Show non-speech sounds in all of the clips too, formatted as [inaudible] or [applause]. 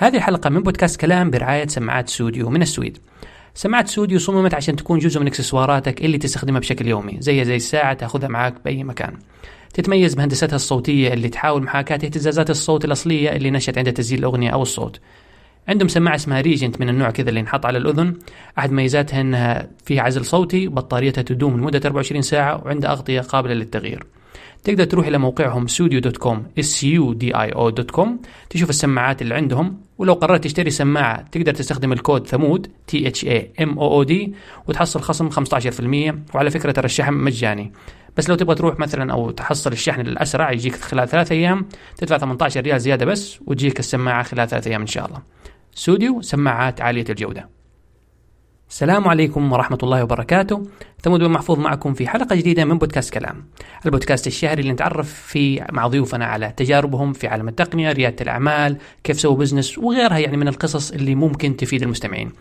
هذه الحلقة من بودكاست كلام برعاية سماعات Sudio من السويد. سماعات Sudio صممت عشان تكون جزء من اكسسواراتك اللي تستخدمها بشكل يومي زي زي الساعة تأخذها معاك بأي مكان. تتميز بهندستها الصوتية اللي تحاول محاكاة اهتزازات الصوت الأصلية اللي نشأت عند تسجيل الأغنية أو الصوت. عندهم سماعة اسمها Regent من النوع كذا اللي ينحط على الأذن. أحد ميزاتها أنها فيها عزل صوتي بطاريتها تدوم لمدة 24 ساعة وعندها أغطية قابلة للتغيير. تقدر تروح إلى موقعهم studio.com sudio.com تشوف السماعات اللي عندهم ولو قررت تشتري سماعة تقدر تستخدم الكود ثمود T H A M O O D وتحصل خصم 15% وعلى فكرة ترى الشحن مجاني بس لو تبغى تروح مثلا أو تحصل الشحن الأسرع يجيك خلال ثلاث أيام تدفع 18 ريال زيادة بس وتجيك السماعة خلال ثلاث أيام إن شاء الله. سوديو سماعات عالية الجودة. السلام عليكم ورحمة الله وبركاته. ثمود بن محفوظ معكم في حلقة جديدة من بودكاست كلام. البودكاست الشهري اللي نتعرف فيه مع ضيوفنا على تجاربهم في عالم التقنية ريادة الأعمال كيف سووا بزنس وغيرها يعني من القصص اللي ممكن تفيد المستمعين.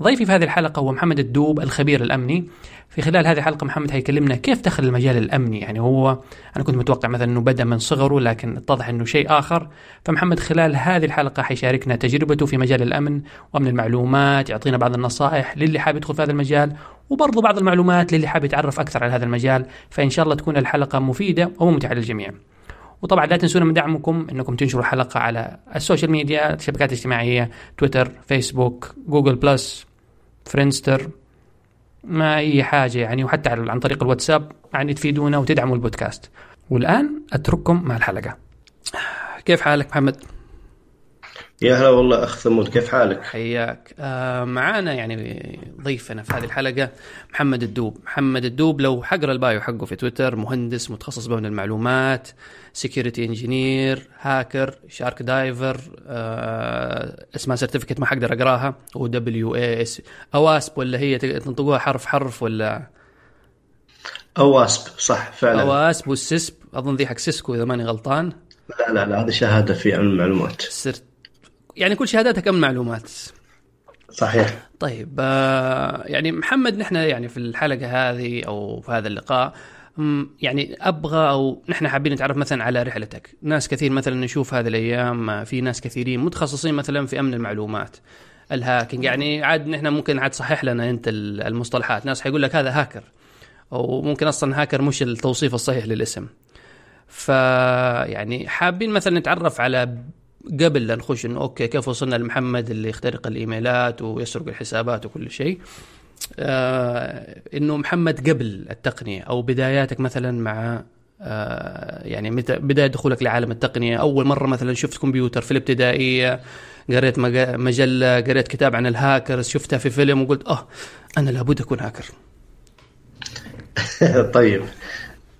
ضيفي في هذه الحلقة هو محمد الدوب الخبير الأمني. في خلال هذه الحلقة محمد هيكلمنا كيف دخل المجال الأمني؟ يعني هو أنا كنت متوقع مثلا أنه بدأ من صغره لكن اتضح أنه شيء آخر. فمحمد خلال هذه الحلقة حيشاركنا تجربته في مجال الأمن وأمن المعلومات يعطينا بعض النصائح للي حاب يدخل في هذا المجال وبرضه بعض المعلومات للي حاب يتعرف أكثر على هذا المجال. فإن شاء الله تكون الحلقة مفيدة وممتعة للجميع. وطبعا لا تنسونا من دعمكم إنكم تنشروا الحلقة على السوشيال ميديا الشبكات الاجتماعية تويتر فيسبوك Google Plus Friendster ما أي حاجة يعني وحتى عن طريق الواتساب يعني تفيدونا وتدعموا البودكاست. والآن أترككم مع الحلقة. كيف حالك محمد؟ يا هلا والله أخ ثمود كيف حالك؟ حياك. آه معانا يعني ضيفنا في هذه الحلقة محمد الدوب، محمد الدوب لو حقرا ال bio حقه في تويتر مهندس متخصص بأمن المعلومات security engineer hacker shark diver آه اسمها certificate ما حقدر أقراها OWASP أواسب ولا هي تنطقوها حرف حرف ولا؟ OWASP صح فعلا. أواسب وال CISSP أظن ذي حق سيسكو إذا ماني غلطان. لا لا لا هذه شهادة في أمن المعلومات. سرت يعني كل شهاداتك امن معلومات. صحيح. طيب آه يعني محمد نحن يعني في الحلقة هذه أو في هذا اللقاء يعني أبغى أو نحن حابين نتعرف مثلا على رحلتك، ناس كثير مثلا نشوف هذه الأيام في ناس كثيرين متخصصين مثلا في أمن المعلومات. الهاكينج يعني عاد نحن ممكن عاد تصحح لنا أنت المصطلحات، ناس حيقول لك هذا هاكر أو ممكن أصلا هاكر مش التوصيف الصحيح للاسم. فيعني حابين مثلا نتعرف على قبل لا نخش إنه أوكي كيف وصلنا لمحمد اللي يخترق الإيميلات ويسرق الحسابات وكل شيء. آه إنه محمد قبل التقنية أو بداياتك مثلا مع آه يعني متى بداية دخولك لعالم التقنية. أول مرة مثلا شفت كمبيوتر في الابتدائية قريت مجلة قريت كتاب عن الهاكرز شفتها في فيلم وقلت أه أنا لابد أكون هاكر. [laughs] طيب.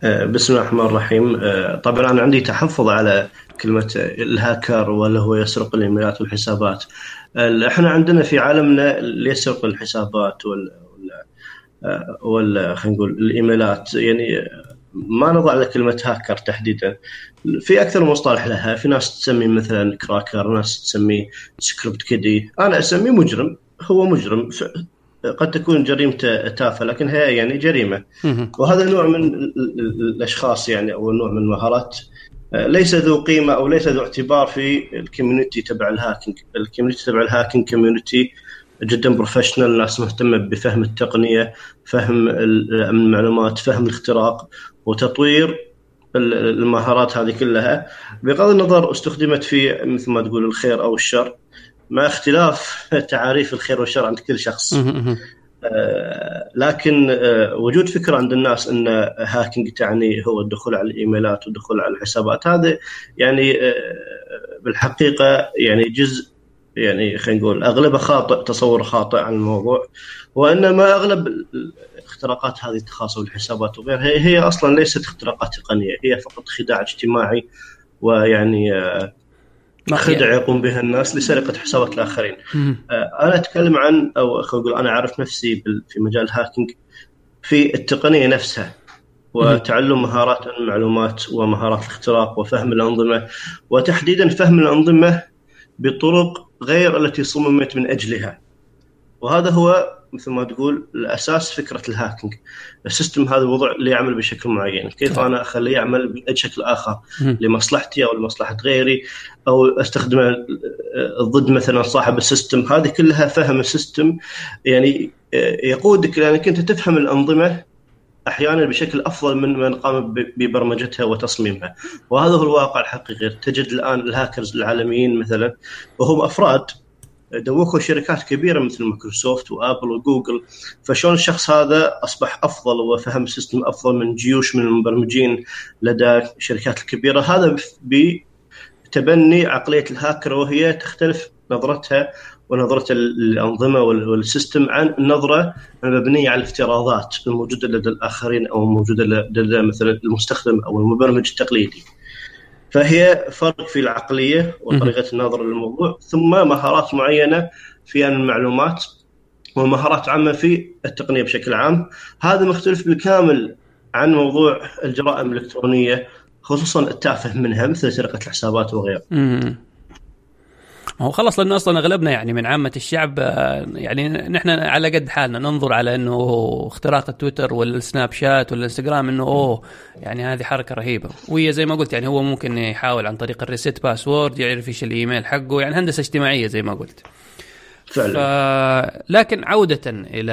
آه، بسم الله الرحمن الرحيم. آه، طبعا أنا عندي تحفظ على كلمة الهاكر ولا هو يسرق الايميلات والحسابات. إحنا عندنا في عالمنا اللي يسرق الحسابات ولا ولا ولا خلينا نقول الإيميلات. يعني ما نضع له كلمة هاكر تحديدا. في أكثر مصطلح لها. في ناس تسميه مثلا كراكر ناس تسميه سكريبت كيدي. أنا أسميه مجرم. هو مجرم. قد تكون جريمته تافهة لكن هي يعني جريمة. وهذا نوع من الأشخاص يعني أو نوع من المهارات ليس ذو قيمة أو ليس ذو اعتبار في الكوميونتي تبع الهاكينج، الكوميونتي تبع الهاكينج كوميونتي جدا بروفيشنال ناس مهتمة بفهم التقنية، فهم المعلومات، فهم الاختراق وتطوير المهارات هذه كلها. بغض النظر استخدمت في مثل ما تقول الخير أو الشر مع اختلاف [laughs] تعاريف الخير والشر عند كل شخص. آه، لكن آه، وجود فكرة عند الناس إن هاكينج تعني هو الدخول على الإيميلات والدخول على الحسابات هذا يعني آه، بالحقيقة يعني جزء يعني خلينا نقول أغلبه خاطئ تصور خاطئ عن الموضوع. وإنما أغلب الاختراقات هذه تخاصم الحسابات وغيرها هي أصلا ليست اختراقات تقنية هي فقط خداع اجتماعي ويعني خدع يعني يقوم بها الناس لسرقة حسابات الآخرين. آه، أنا أتكلم عن أو خلينا نقول أنا أعرف نفسي في مجال ال hacking في التقنية نفسها وتعلم مهارات أمن المعلومات ومهارات الاختراق وفهم الأنظمة وتحديدا فهم الأنظمة بطرق غير التي صممت من أجلها. وهذا هو مثل ما تقول الأساس فكرة ال hacking. ال system هذا الوضع اللي يعمل بشكل معين. كيف أنا أخليه يعمل بشكل آخر؟ لمصلحتي أو لمصلحة غيري أو أستخدمه ضد مثلا صاحب ال system. هذه كلها فهم ال system. يعني يقودك لانك أنت تفهم الأنظمة أحيانا بشكل أفضل من من قام ببرمجتها وتصميمها. وهذا هو الواقع الحقيقي. تجد الآن الهاكرز العالميين مثلا وهم أفراد دوخوا شركات كبيرة مثل مايكروسوفت وآبل وجوجل فشلون الشخص هذا أصبح أفضل وفهم ال system أفضل من جيوش من المبرمجين لدى الشركات الكبيرة هذا بتبني عقلية الهاكر وهي تختلف نظرتها ونظرة الأنظمة والسيستم عن النظرة المبنية على الافتراضات الموجودة لدى الآخرين أو الموجوده لدى مثلا المستخدم أو المبرمج التقليدي. فهي فرق في العقلية وطريقة النظر للموضوع ثم مهارات معينة في المعلومات ومهارات عامة في التقنية بشكل عام. هذا مختلف بالكامل عن موضوع الجرائم الإلكترونية خصوصا التافه منها مثل سرقة الحسابات وغيره. هو خلص لأنه أصلا أغلبنا يعني من عامة الشعب آه، يعني نحن على قد حالنا ننظر على إنه اختراق التويتر والسناب شات والإنستغرام إنه أوه يعني هذه حركة رهيبة. وهي زي ما قلت يعني هو ممكن يحاول عن طريق ال reset password يعرف إيش الإيميل حقه يعني هندسة اجتماعية زي ما قلت. فعلا. ف... لكن عودة إلى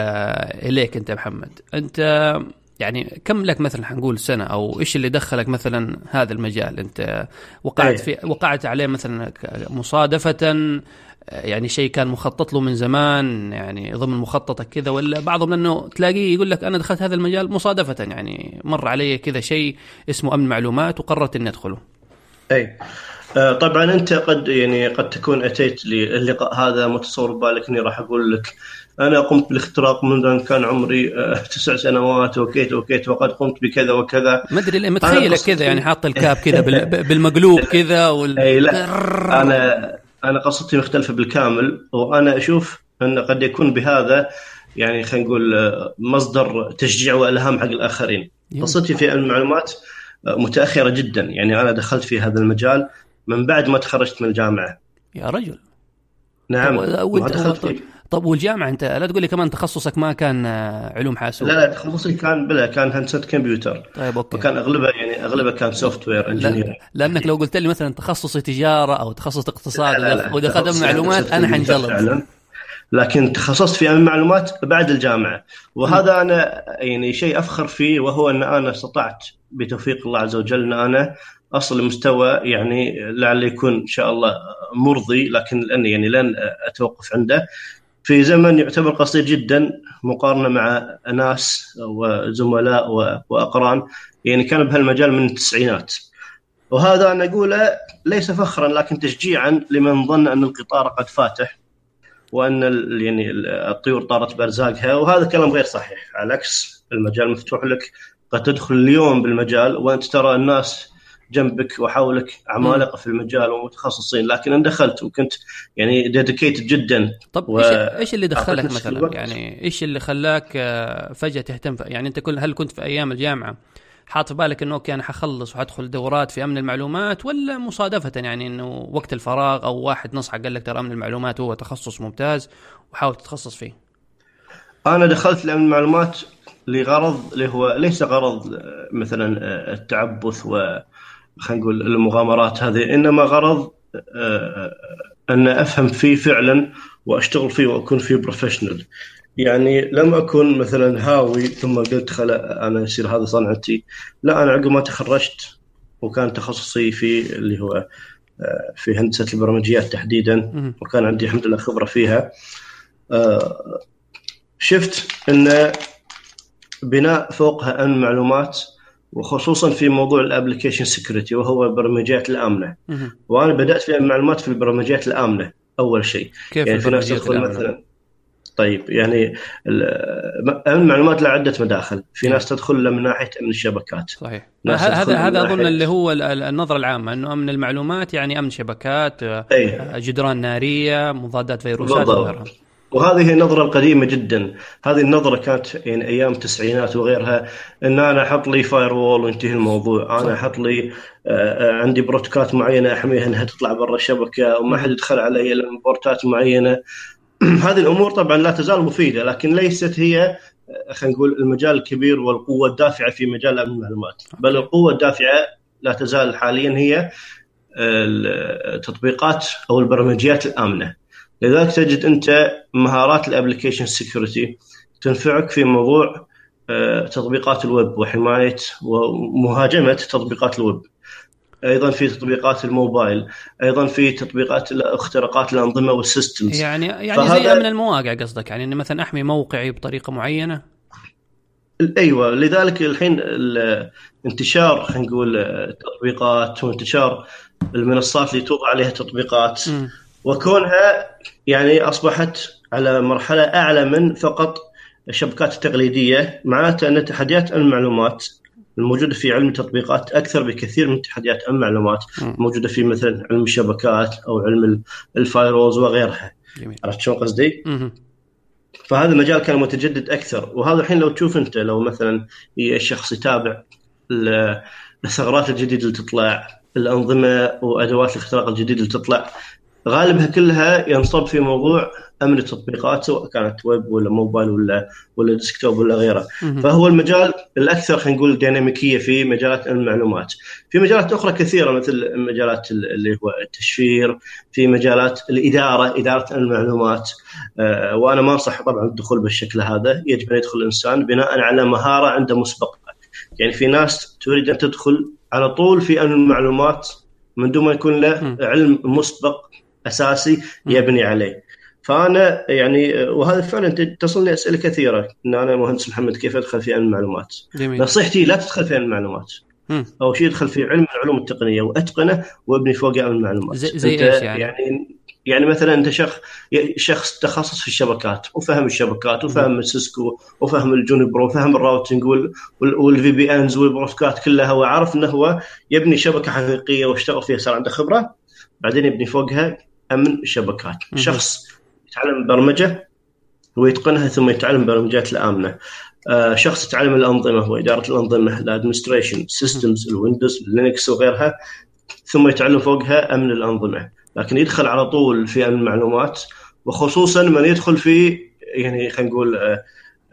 إليك أنت محمد أنت يعني كم لك مثلا حنقول سنة أو إيش اللي دخلك مثلا هذا المجال أنت وقعت إيه. في وقعت عليه مثلا مصادفة يعني شيء كان مخطط له من زمان يعني ضمن مخططك كذا ولا بعضهم انه تلاقيه يقول لك أنا دخلت هذا المجال مصادفة يعني مر علي كذا شيء اسمه أمن معلومات وقررت إني أدخله. اي آه، طبعا أنت قد يعني قد تكون أتيت للقاء هذا متصور ببالك إني راح أقول لك أنا قمت بالاختراق منذ أن كان عمري آه، تسع سنوات وكيت وكيت وقد قمت بكذا وكذا. ما أدري متخيلك كذا يعني حاط الكاب كذا [laughs] بالمقلوب كذا وال... إي لا. أنا أنا قصتي مختلفة بالكامل وأنا أشوف انه قد يكون بهذا يعني خلينا نقول آه، مصدر تشجيع وإلهام حق الآخرين. قصتي في أمن المعلومات آه، متأخرة جدا. يعني أنا دخلت في هذا المجال من بعد ما تخرجت من الجامعة. يا رجل. نعم ما دخلت فيه. طب والجامعة أنت لا تقول لي كمان تخصصك ما كان آه، علوم حاسوب؟ لا لا تخصصي كان بلا كان هندسه كمبيوتر طيب أوكي. وكان أغلبها يعني أغلبها كان software engineer لأنك لو قلت لي مثلا تخصصي تجارة أو تخصص اقتصاد ودخلت أمن معلومات أنا حنجلط. لكن تخصصت في أمن المعلومات بعد الجامعة. وهذا أنا يعني شيء أفخر فيه وهو أن أنا استطعت بتوفيق الله عز وجل أن أنا أصل لمستوى يعني لعل يكون إن شاء الله مرضي لكن لأن يعني لن أتوقف عنده. في زمن يعتبر قصير جدا مقارنة مع ناس وزملاء وأقران يعني كانوا بهالمجال من التسعينات. وهذا أنا اقوله ليس فخرا لكن تشجيعا لمن ظن أن القطار قد فاتح وأن يعني الطيور طارت بأرزاقها. وهذا كلام غير صحيح على العكس المجال مفتوح لك قد تدخل اليوم بالمجال وأنت ترى الناس جنبك وحولك عمالقة في المجال ومتخصصين. لكن أنا دخلت وكنت يعني dedicated جدا. طب و... إيش اللي دخلك مثلا؟ يعني إيش اللي خلاك آه، فجأة تهتم يعني أنت كل هل كنت في أيام الجامعة حاط في بالك إنه أوكي أنا حخلص وحدخل دورات في أمن المعلومات ولا مصادفة يعني إنه وقت الفراغ أو واحد نصحك قال لك ترى أمن المعلومات هو تخصص ممتاز وحاول تتخصص فيه؟ أنا دخلت لأمن المعلومات لغرض اللي هو ليس غرض آه، مثلا آه، التعبث و خلينا نقول المغامرات هذه إنما غرض آه، آه، أن أفهم فيه فعلا وأشتغل فيه وأكون فيه بروفيشنال يعني لم أكن مثلا هاوي ثم قلت خلا أنا يصير هذا صنعتي. لا أنا عقب ما تخرجت وكان تخصصي في اللي هو آه، في هندسة البرمجيات تحديدا وكان عندي الحمد لله خبرة فيها. شفت أن بناء فوقها أمن معلومات وخصوصا في موضوع ال application security وهو البرمجيات الآمنة. وأنا بدأت في أمن المعلومات في البرمجيات الآمنة أول شيء. كيف يعني في ناس تدخل مثلا. طيب يعني أمن المعلومات لها عدة مداخل. في ناس تدخل من ناحية أمن الشبكات. صحيح. هذا هذا أظن اللي هو النظرة العامة إنه أمن المعلومات يعني أمن شبكات أي. جدران نارية مضادات فيروسات وغيرها. وهذه النظرة القديمة جدا. هذه النظرة كانت يعني أيام التسعينات وغيرها. إن أنا أحط لي فاير وول وينتهي الموضوع. أنا أحط لي آه، عندي بروتوكولات معينة أحميها إنها تطلع برا الشبكة وما حد يدخل علي إلا بورتات معينة. [clears throat] هذه الأمور طبعا لا تزال مفيدة لكن ليست هي خلينا نقول المجال الكبير والقوة الدافعة في مجال امن المعلومات. بل القوة الدافعة لا تزال حاليا هي التطبيقات أو البرمجيات الآمنة. لذلك تجد أنت مهارات ال application security تنفعك في موضوع آه، تطبيقات الويب وحماية ومهاجمة تطبيقات الويب. أيضا في تطبيقات الموبايل أيضا في تطبيقات اختراقات الأنظمة وال systems يعني يعني زي أمن المواقع قصدك يعني إني مثلا أحمي موقعي بطريقة معينة؟ أيوه لذلك الحين انتشار خلينا نقول التطبيقات وانتشار المنصات اللي توضع عليها تطبيقات. م. وكونها يعني أصبحت على مرحلة أعلى من فقط الشبكات التقليدية معناته أن تحديات المعلومات الموجودة في علم التطبيقات أكثر بكثير من تحديات المعلومات الموجوده في مثلا علم الشبكات أو علم ال firewalls وغيرها. عرفت شلون قصدي؟ فهذا المجال كان متجدد أكثر. وهذا الحين لو تشوف أنت لو مثلا الشخص يتابع الثغرات الجديدة اللي تطلع الأنظمة وأدوات الاختراق الجديدة اللي تطلع غالبها كلها ينصب في موضوع أمن التطبيقات سواء كانت ويب ولا موبايل ولا ولا desktop ولا غيره. فهو المجال الأكثر خلينا نقول ديناميكيه في مجالات المعلومات. في مجالات أخرى كثيرة مثل مجالات اللي هو التشفير في مجالات الإدارة إدارة المعلومات. آه، وأنا ما أنصح طبعا الدخول بالشكل هذا. يجب أن يدخل الإنسان بناء على مهارة عنده مسبقه يعني في ناس تريد أن تدخل على طول في أمن المعلومات من دون ما يكون له علم مسبق أساسي يبني عليه. فأنا يعني وهذا فعلا تصلني أسئلة كثيرة. إن أنا مهندس محمد كيف أدخل في علم المعلومات؟ جميل. نصيحتي لا تدخل في علم المعلومات. أول شيء ادخل في علم العلوم التقنية وأتقنه وابني فوق علم المعلومات. زي, زي إيش يعني؟ يعني يعني مثلا أنت شخص شخص تخصص في الشبكات وفهم الشبكات وفهم ال Cisco وفهم ال Juniper وفهم ال routing وال VPNs والبروتوكولات كلها وعارف إنه هو يبني شبكة حقيقية واشتغل فيها صار عنده خبرة بعدين يبني فوقها أمن الشبكات شخص يتعلم برمجة ويتقنها ثم يتعلم برمجات الامنه آه شخص يتعلم الأنظمة واداره الأنظمة ال administration systems ال Windows Linux وغيرها ثم يتعلم فوقها أمن الأنظمة. لكن يدخل على طول في أمن المعلومات وخصوصا من يدخل في يعني خلينا نقول آه,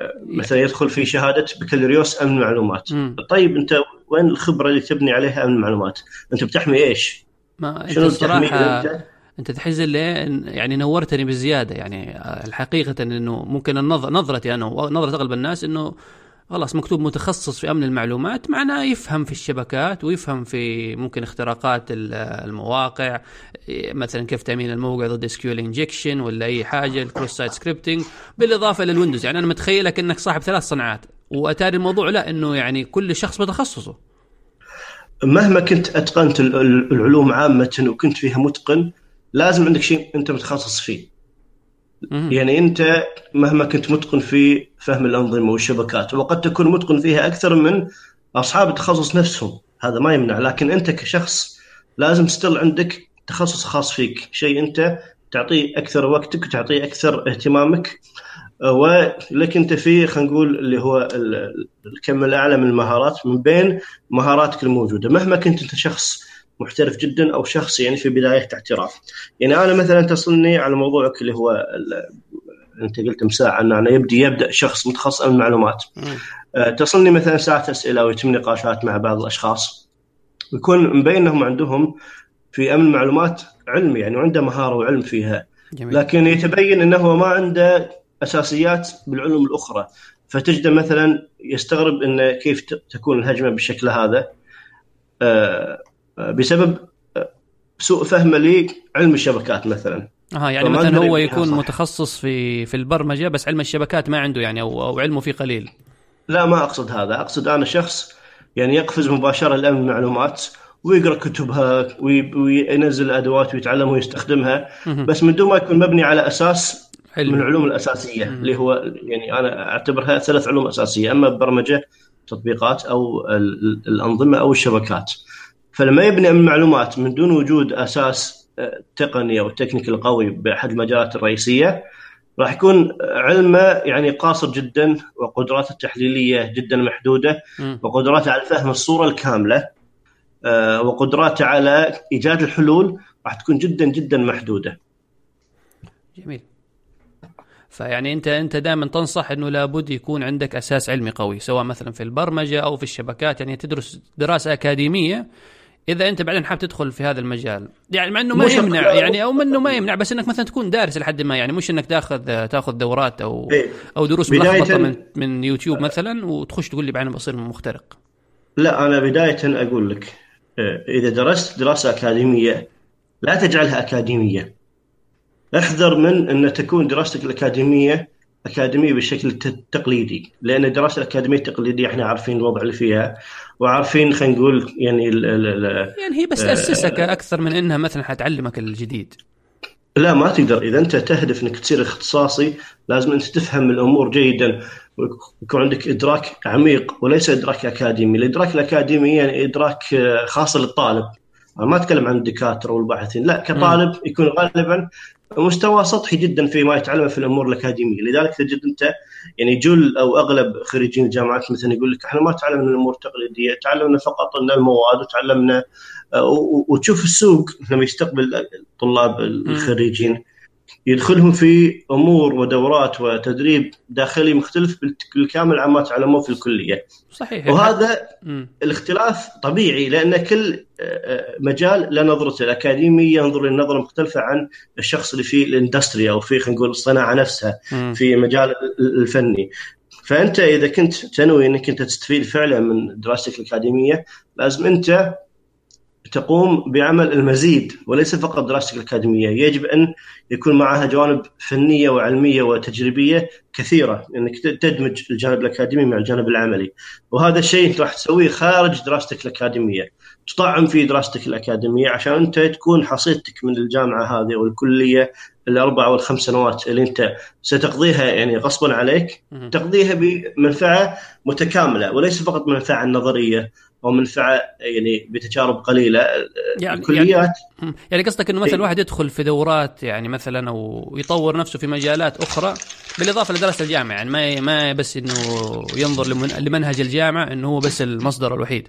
آه، مثلا يدخل في شهادة بكالوريوس أمن المعلومات طيب أنت وين الخبرة اللي تبني عليها أمن المعلومات؟ أنت بتحمي إيش؟ ما أنت الصراحه أنت تحس لي يعني نورتني بزيادة يعني الحقيقة إنه ممكن النظر نظرتي أنا ونظره أغلب الناس إنه خلاص مكتوب متخصص في أمن المعلومات معناه يفهم في الشبكات ويفهم في ممكن اختراقات المواقع مثلا كيف تأمين الموقع ضد SQL injection ولا أي حاجة ال cross-site scripting بالإضافة لل Windows يعني أنا متخيلك إنك صاحب ثلاث صناعات. وأتاري الموضوع لا إنه يعني كل شخص بتخصصه مهما كنت أتقنت العلوم عامة وكنت فيها متقن لازم عندك شيء أنت متخصص فيه. يعني أنت مهما كنت متقن في فهم الأنظمة والشبكات وقد تكون متقن فيها أكثر من أصحاب التخصص نفسهم. هذا ما يمنع. لكن أنت كشخص لازم ستل عندك تخصص خاص فيك. شيء أنت تعطيه أكثر وقتك وتعطيه أكثر اهتمامك. ولك أنت في خلينا نقول اللي هو الكم الأعلى من المهارات من بين مهاراتك الموجودة. مهما كنت أنت شخص محترف جدا أو شخص يعني في بدايه احتراف يعني أنا مثلا تصلني على موضوعك اللي هو أنت قلت مساعة أن أنا يبدي يبدأ شخص متخصص في المعلومات. أه تصلني مثلا ساعة أسئلة ويتم نقاشات مع بعض الأشخاص. يكون مبين انهم عندهم في أمن المعلومات علم يعني وعنده مهارة وعلم فيها. جميل. لكن يتبين إنه ما عنده أساسيات بالعلوم الأخرى. فتجده مثلا يستغرب إن كيف تكون الهجمة بالشكل هذا. أه بسبب سوء فهمه لعلم الشبكات مثلا آه يعني مثلا هو يكون صح. متخصص في في البرمجة بس علم الشبكات ما عنده يعني أو, أو علمه فيه قليل لا ما أقصد هذا أقصد أنا شخص يعني يقفز مباشرة لامن المعلومات ويقرأ كتبها وينزل الادوات ويتعلم ويستخدمها بس من دون ما يكون مبني على أساس حلو. من العلوم الأساسية. اللي هو يعني أنا أعتبرها ثلاث علوم أساسية أما البرمجة تطبيقات أو الأنظمة أو الشبكات فلما يبني المعلومات من دون وجود أساس آه، تقني أو تكنيكال قوي بأحد المجالات الرئيسية راح يكون علمه يعني قاصر جدا وقدراته التحليلية جدا محدودة وقدراته على فهم الصورة الكاملة آه، وقدراته على إيجاد الحلول راح تكون جدا جدا محدودة. جميل. فيعني أنت أنت دائما تنصح إنه لابد يكون عندك أساس علمي قوي سواء مثلا في البرمجة أو في الشبكات يعني تدرس دراسة أكاديمية إذا أنت بعدين حاب تدخل في هذا المجال. يعني مع إنه ما يمنع يعني أو منه ما يمنع بس إنك مثلا تكون دارس لحد ما يعني مش إنك تاخذ تاخذ دورات أو إيه. أو دروس ملخبطة من من يوتيوب مثلا وتخش تقول لي بعدين بصير مخترق. لا أنا بداية أقول لك آه، إذا درست دراسة أكاديمية لا تجعلها أكاديمية. احذر من إن تكون دراستك الأكاديمية أكاديمية بالشكل التقليدي لأن الدراسة الأكاديمية التقليدية إحنا عارفين الوضع اللي فيها وعارفين خلينا نقول يعني ال ال يعني هي بس تاسسك آه أكثر من إنها مثلا حتعلمك الجديد. لا ما تقدر. إذا أنت تهدف إنك تصير اختصاصي لازم أنت تفهم الأمور جيدا ويكون عندك إدراك عميق وليس إدراك أكاديمي، الإدراك الأكاديمي يعني إدراك آه، خاص للطالب. أنا ما أتكلم عن الدكاترة والباحثين، لا كطالب يكون غالبا مستوى سطحي جدا فيما يتعلم في الأمور الأكاديمية، لذلك تجد أنت يعني جل أو أغلب خريجين الجامعات مثلا يقول لك إحنا ما تعلمنا الأمور التقليدية، تعلمنا فقط أن المواد وتعلمنا وتشوف السوق لما يستقبل الطلاب الخريجين. يدخلهم في أمور ودورات وتدريب داخلي مختلف بالكامل عما تعلموه في الكلية. صحيح وهذا م. الاختلاف طبيعي لأن كل آه، آه، مجال له نظرته الاكاديمي ينظر لنظره مختلفة عن الشخص اللي في ال industry أو في خلينا نقول الصناعة نفسها م. في مجال الفني. فأنت إذا كنت تنوي إنك أنت تستفيد فعلا من دراستك الأكاديمية لازم أنت تقوم بعمل المزيد وليس فقط دراستك الأكاديمية يجب أن يكون معها جوانب فنية وعلمية وتجريبية كثيرة أنك تدمج الجانب الأكاديمي مع الجانب العملي. وهذا الشيء أنت راح تسويه خارج دراستك الأكاديمية. تطعم في دراستك الأكاديمية عشان أنت تكون حصيلتك من الجامعة هذه أو الكلية الأربع أو الخمس سنوات اللي أنت ستقضيها يعني غصبا عليك. تقضيها بمنفعة متكاملة وليس فقط منفعة ومنفعه يعني بتجارب قليلة يعني الكليات. يعني, يعني قصدك إنه مثلا الواحد يدخل في دورات يعني مثلا أو يطور نفسه في مجالات أخرى بالإضافة لدراسة الجامعة يعني ما ما بس إنه ينظر لمنهج الجامعة إنه هو بس المصدر الوحيد.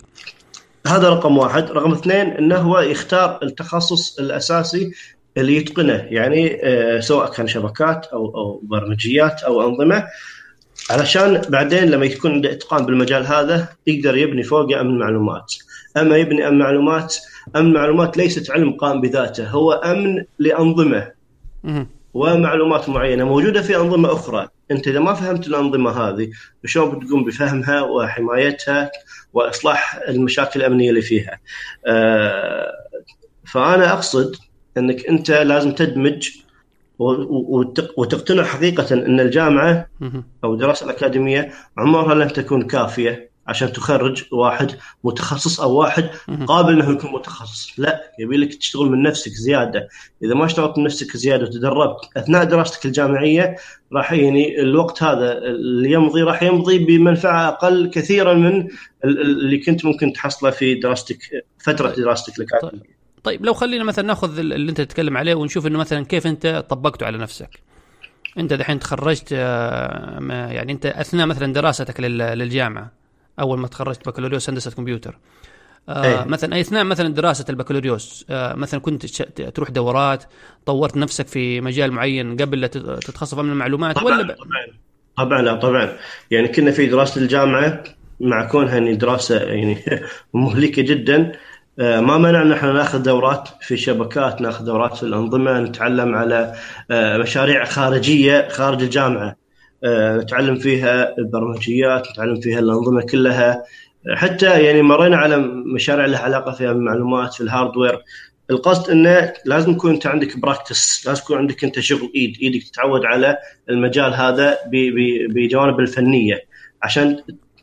هذا رقم واحد. رقم اثنين إنه هو يختار التخصص الأساسي اللي يتقنه يعني آه، سواء كان شبكات أو أو برمجيات أو أنظمة. علشان بعدين لما يكون عنده إتقان بالمجال هذا يقدر يبني فوقه أمن معلومات. أما يبني أمن معلومات أمن معلومات ليست علم قائم بذاته هو أمن لأنظمة. ومعلومات معينة موجودة في أنظمة أخرى. أنت إذا ما فهمت الأنظمة هذه شلون بتقوم بفهمها وحمايتها وإصلاح المشاكل الأمنية اللي فيها؟ آه، فأنا أقصد إنك أنت لازم تدمج وتقتنع حقيقة أن الجامعة أو الدراسة الأكاديمية عمرها لن تكون كافية عشان تخرج واحد متخصص أو واحد قابل أنه يكون متخصص، لا يبي لك تشتغل من نفسك زيادة، إذا ما اشتغلت من نفسك زيادة وتدربت أثناء دراستك الجامعية راح يعني الوقت هذا اللي يمضي راح يمضي بمنفعة أقل كثيرا من اللي كنت ممكن تحصله في دراستك فترة دراستك الأكاديمية. طيب لو خلينا مثلا ناخذ اللي أنت تتكلم عليه ونشوف إنه مثلا كيف أنت طبقته على نفسك. أنت دحين تخرجت آه، يعني أنت أثناء مثلا دراستك للجامعة أول ما تخرجت بكالوريوس هندسة كمبيوتر. آه أيه. مثلا أثناء مثلا دراسه البكالوريوس آه مثلا كنت تروح دورات طورت نفسك في مجال معين قبل لا تتخصص من المعلومات طبعا ولا ب... طبعا طبعا لا طبعا. يعني كنا في دراسه الجامعة مع كونها يعني دراسة يعني [laughs] مهلكة جدا ما منع أن إحنا ناخذ دورات في شبكات ناخذ دورات في الأنظمة نتعلم على آه، مشاريع خارجية خارج الجامعة. آه، نتعلم فيها البرمجيات نتعلم فيها الأنظمة كلها. حتى يعني مرينا على مشاريع لها علاقة فيها بالمعلومات في ال hardware. القصد إنه لازم يكون أنت عندك practice لازم يكون عندك أنت شغل إيد إيدك تتعود على المجال هذا بجوانب الفنية. عشان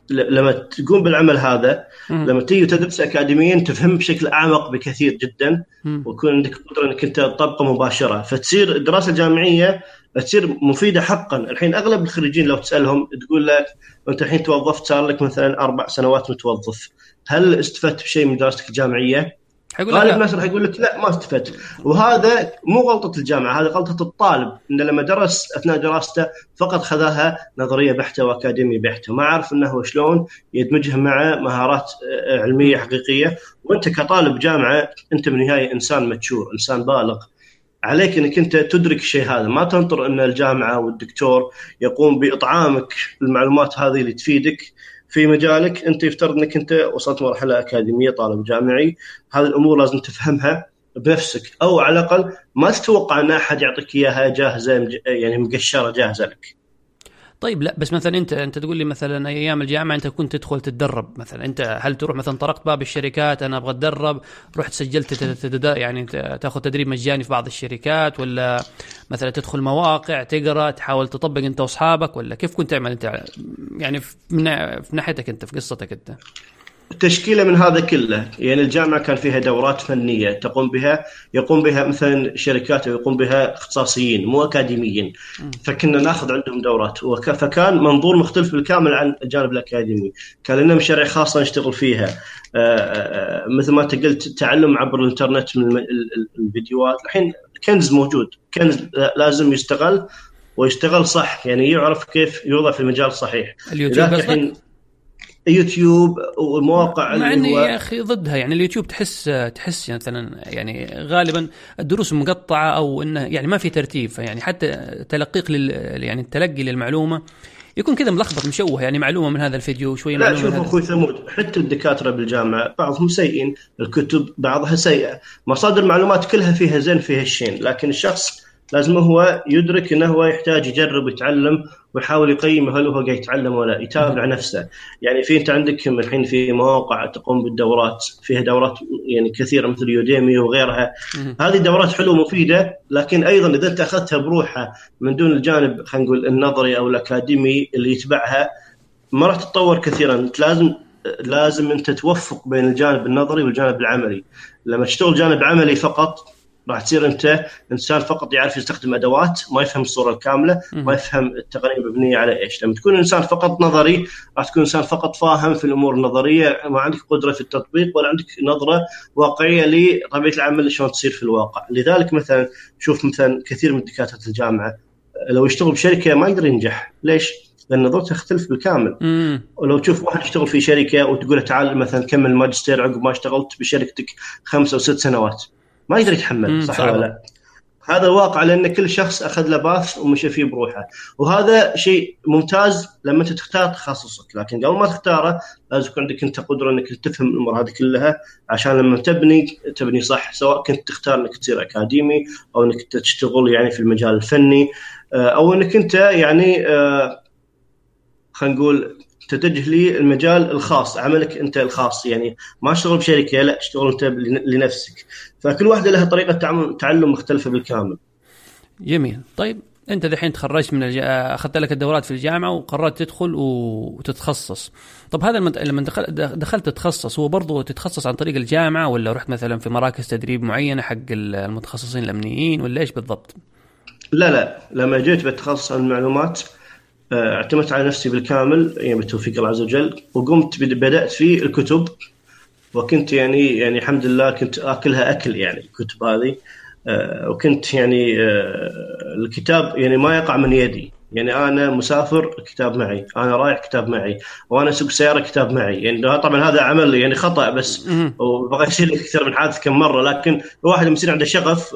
لما تقوم بالعمل هذا لما تيجي تدرس اكاديميا تفهم بشكل أعمق بكثير جدا ويكون عندك قدرة إنك أنت تطبقه مباشرة. فتصير الدراسة الجامعية تصير مفيدة حقا. الحين أغلب الخريجين لو تسألهم تقول لك أنت الحين توظفت صار لك مثلا أربع سنوات متوظف. هل استفدت بشيء من دراستك الجامعية؟ حيقول غالب الناس راح يقول لك لا ما استفدت. وهذا مو غلطة الجامعة هذا غلطة الطالب انه لما درس أثناء دراسته فقط خذاها نظرية بحتة وأكاديمية بحتة. ما عرف إنه شلون يدمجها مع مهارات آه، علمية حقيقية. وأنت كطالب جامعة أنت بالنهاية إنسان متشور إنسان بالغ. عليك إنك أنت تدرك الشيء هذا. ما تنطر إن الجامعة والدكتور يقوم بإطعامك المعلومات هذه اللي تفيدك. في مجالك أنت يفترض أنك أنت وصلت مرحلة أكاديمية طالب جامعي هذه الأمور لازم تفهمها بنفسك أو على الأقل ما تتوقع إن أحد يعطيك إياها جاهزة يعني مقشرة جاهزة لك. طيب لا بس مثلا أنت أنت تقول لي مثلا أيام الجامعة أنت كنت تدخل تتدرب مثلا أنت هل تروح مثلا طرقت باب الشركات أنا أبغى أتدرب رحت سجلت يعني تأخذ تدريب مجاني في بعض الشركات ولا مثلا تدخل مواقع تقرأ تحاول تطبق أنت وأصحابك ولا كيف كنت تعمل أنت يعني من ناحيتك أنت في قصتك أنت؟ تشكيله من هذا كله يعني الجامعة كان فيها دورات فنية تقوم بها يقوم بها مثلا شركات أو يقوم بها اختصاصيين مو أكاديميين. فكنا ناخذ عندهم دورات. فكان منظور مختلف بالكامل عن الجانب الأكاديمي. كان لنا مشاريع خاصه نشتغل فيها. آه، آه، مثل ما انت قلت تعلم عبر الإنترنت من الفيديوهات. الحين كنز موجود. كنز لازم يستغل ويشتغل صح. يعني يعرف كيف يوضع في المجال الصحيح. اليوتيوب يوتيوب ومواقع مع إني يا أخي ضدها. يعني اليوتيوب تحس تحس مثلا يعني غالبا الدروس مقطعة أو إنه يعني ما في ترتيب. فيعني حتى تلقيق لل يعني التلقي للمعلومة يكون كذا ملخبط مشوه. يعني معلومة من هذا الفيديو شوية لا شوف أخوي ثمود حتى الدكاترة بالجامعة بعضهم سيئين الكتب بعضها سيئة. مصادر المعلومات كلها فيها زين فيها الشين لكن الشخص لازم هو يدرك إنه هو يحتاج يجرب ويتعلم ويحاول يقيم هل هو قاعد يتعلم ولا يتابع نفسه. يعني في أنت عندك الحين في مواقع تقوم بالدورات فيها دورات يعني كثيرة مثل يوديمي وغيرها. هذه دورات حلوة مفيده لكن أيضا إذا أنت أخذتها بروحها من دون الجانب خلينا نقول النظري أو الأكاديمي اللي يتبعها ما راح تتطور كثيرا. أنت لازم لازم أنت توفق بين الجانب النظري والجانب العملي. لما تشتغل جانب عملي فقط راح تصير انت انسان فقط يعرف يستخدم أدوات ما يفهم الصورة الكاملة ما يفهم التقنيه مبنيه على إيش. لما تكون إنسان فقط نظري راح تكون إنسان فقط فاهم في الأمور النظرية ما عندك قدرة في التطبيق ولا عندك نظرة واقعية لطبيعة العمل شلون تصير في الواقع. لذلك مثلا شوف مثلا كثير من دكاترة الجامعة لو يشتغل بشركة ما يقدر ينجح. ليش؟ لأن نظرته تختلف بالكامل. مم. ولو تشوف واحد يشتغل في شركة وتقول تعال مثلا كمل ماجستير عقب ما اشتغلت بشركتك خمس أو ست سنوات. ما يقدر يتحمل صح ولا لا؟ هذا الواقع لأن كل شخص أخذ له باث ومشى فيه بروحه. وهذا شيء ممتاز لما أنت تختار تخصصك. لكن قبل ما تختاره لازم يكون عندك أنت قدرة أنك تفهم الأمور هذه كلها. عشان لما تبني تبني صح سواء كنت تختار أنك تصير أكاديمي أو أنك تشتغل يعني في المجال الفني آه، أو أنك أنت يعني آه، خلينا نقول تتجه للمجال الخاص عملك أنت الخاص يعني ما أشتغل بشركة لا أشتغل أنت لنفسك. فكل واحدة لها طريقة تعلم مختلفة بالكامل. جميل. طيب أنت دحين تخرجت من الج... أخذت لك الدورات في الجامعة وقررت تدخل وتتخصص. طب هذا المد... لما دخلت تتخصص هو برضه تتخصص عن طريق الجامعة ولا رحت مثلا في مراكز تدريب معينة حق المتخصصين الأمنيين ولا إيش بالضبط؟ لا لا. لما جيت بتخصص المعلومات اعتمدت على نفسي بالكامل يعني بتوفيق الله عز وجل وقمت بدأت في الكتب وكنت يعني يعني الحمد لله كنت آكلها أكل يعني الكتب هذه. آه، وكنت يعني آه، الكتاب يعني ما يقع من يدي. يعني أنا مسافر كتاب معي. أنا رايح كتاب معي. وأنا أسوق سيارة كتاب معي. يعني طبعا هذا عمل يعني خطأ بس وبغى يصير أكثر من حادث كم مرة لكن الواحد يصير عنده شغف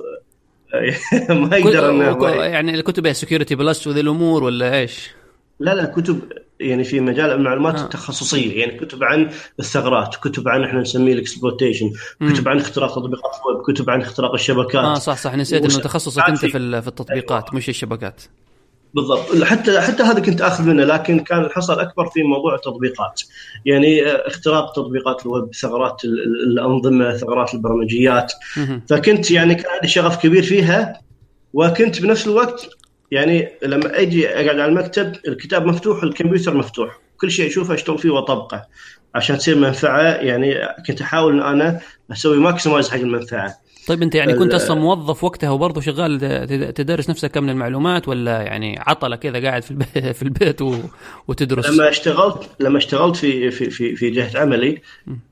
[laughs] ما يقدر إنه يعني الكتب Security Plus وذي الأمور ولا إيش؟ لا لا كتب يعني في مجال المعلومات آه. التخصصية يعني كتب عن الثغرات كتب عن إحنا نسميه ال exploitation كتب عن اختراق تطبيقات الويب كتب عن اختراق الشبكات. آه صح صح نسيت إنه تخصصك أنت في, في التطبيقات أيوة. مش الشبكات. بالضبط. حتى حتى هذا كنت آخذ منه لكن كان الحصر الاكبر في موضوع التطبيقات. يعني آه، اختراق تطبيقات الويب ثغرات الأنظمة ثغرات البرمجيات. فكنت يعني كان عندي شغف كبير فيها وكنت بنفس الوقت يعني لما أجي أقعد على المكتب الكتاب مفتوح الكمبيوتر مفتوح. كل شيء أشوفه أشتغل فيه وأطبقه. عشان تصير منفعة يعني كنت أحاول إن أنا أسوي ماكسمايز حق المنفعة. طيب أنت يعني كنت أصلا موظف وقتها وبرضه شغال تدرس نفسك من المعلومات ولا يعني عطلة كذا قاعد في البيت [laughs] في البيت وتدرس؟ لما اشتغلت لما اشتغلت في في في, في جهة عملي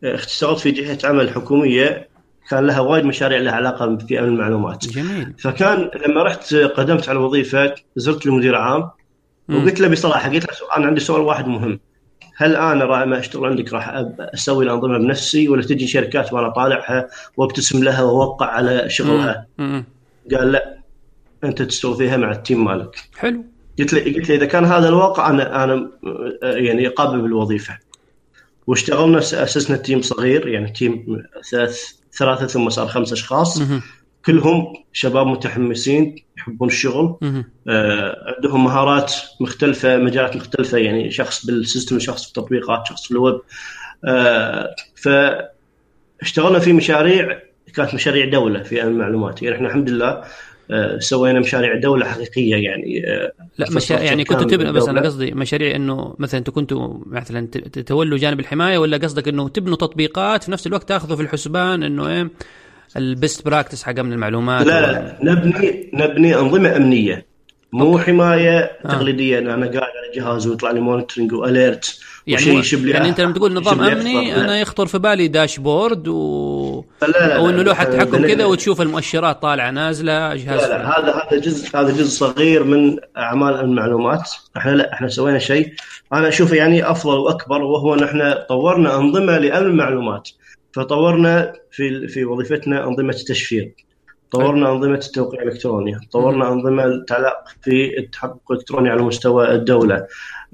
اشتغلت في جهة عمل حكومية كان لها وايد مشاريع لها علاقة في أمن المعلومات. جميل. فكان لما رحت قدمت على الوظيفه زرت المدير عام وقلت له بصراحة قلت له أنا عندي سؤال واحد مهم. هل أنا راح ما أشتغل عندك راح أسوي الأنظمة بنفسي ولا تجي شركات وأنا طالعها وأبتسم لها وأوقع على شغلها؟ قال لا أنت تستوي فيها مع التيم مالك. حلو. قلت لي قلت لي إذا كان هذا الواقع أنا أنا يعني قابل بالوظيفة. واشتغلنا أسسنا team صغير يعني team ثلاث ثلاثة ثم صار خمس أشخاص. كلهم شباب متحمسين يحبون الشغل. آه، عندهم مهارات مختلفة مجالات مختلفة يعني شخص بال system شخص في التطبيقات شخص في الويب آه، فاشتغلنا في مشاريع كانت مشاريع دولة في امن المعلومات يعني إحنا الحمد لله سوينا مشاريع دولة حقيقية يعني آه، لا مشا... infrastructure يعني كنتوا تبنوا بس أنا. قصدي مشاريع إنه مثلا أنتوا كنتوا مثلا تتولوا جانب الحماية ولا قصدك إنه تبنوا تطبيقات في نفس الوقت تأخذوا في الحسبان إنه إيه ال best practice حق أمن المعلومات لا لا نبني نبني أنظمة أمنية مو حمايه تقليديه ان أنا قاعد على جهاز ويطلع لي monitoring و alert يعني يشب لي يعني أنت لما تقول نظام أمني. أنا يخطر في بالي dashboard و لا لا أو انه لوحة تحكم كذا وتشوف المؤشرات طالعة نازلة جهاز لا لا هذا هذا جزء هذا جزء صغير من أعمال المعلومات. إحنا لا إحنا سوينا شيء. أنا اشوفه يعني أفضل وأكبر وهو إن إحنا طورنا أنظمة لأمن المعلومات. فطورنا في في وظيفتنا أنظمة التشفير. طورنا أنظمة التوقيع الإلكتروني طورنا أنظمة تعلق في التحقق الإلكتروني على مستوى الدولة.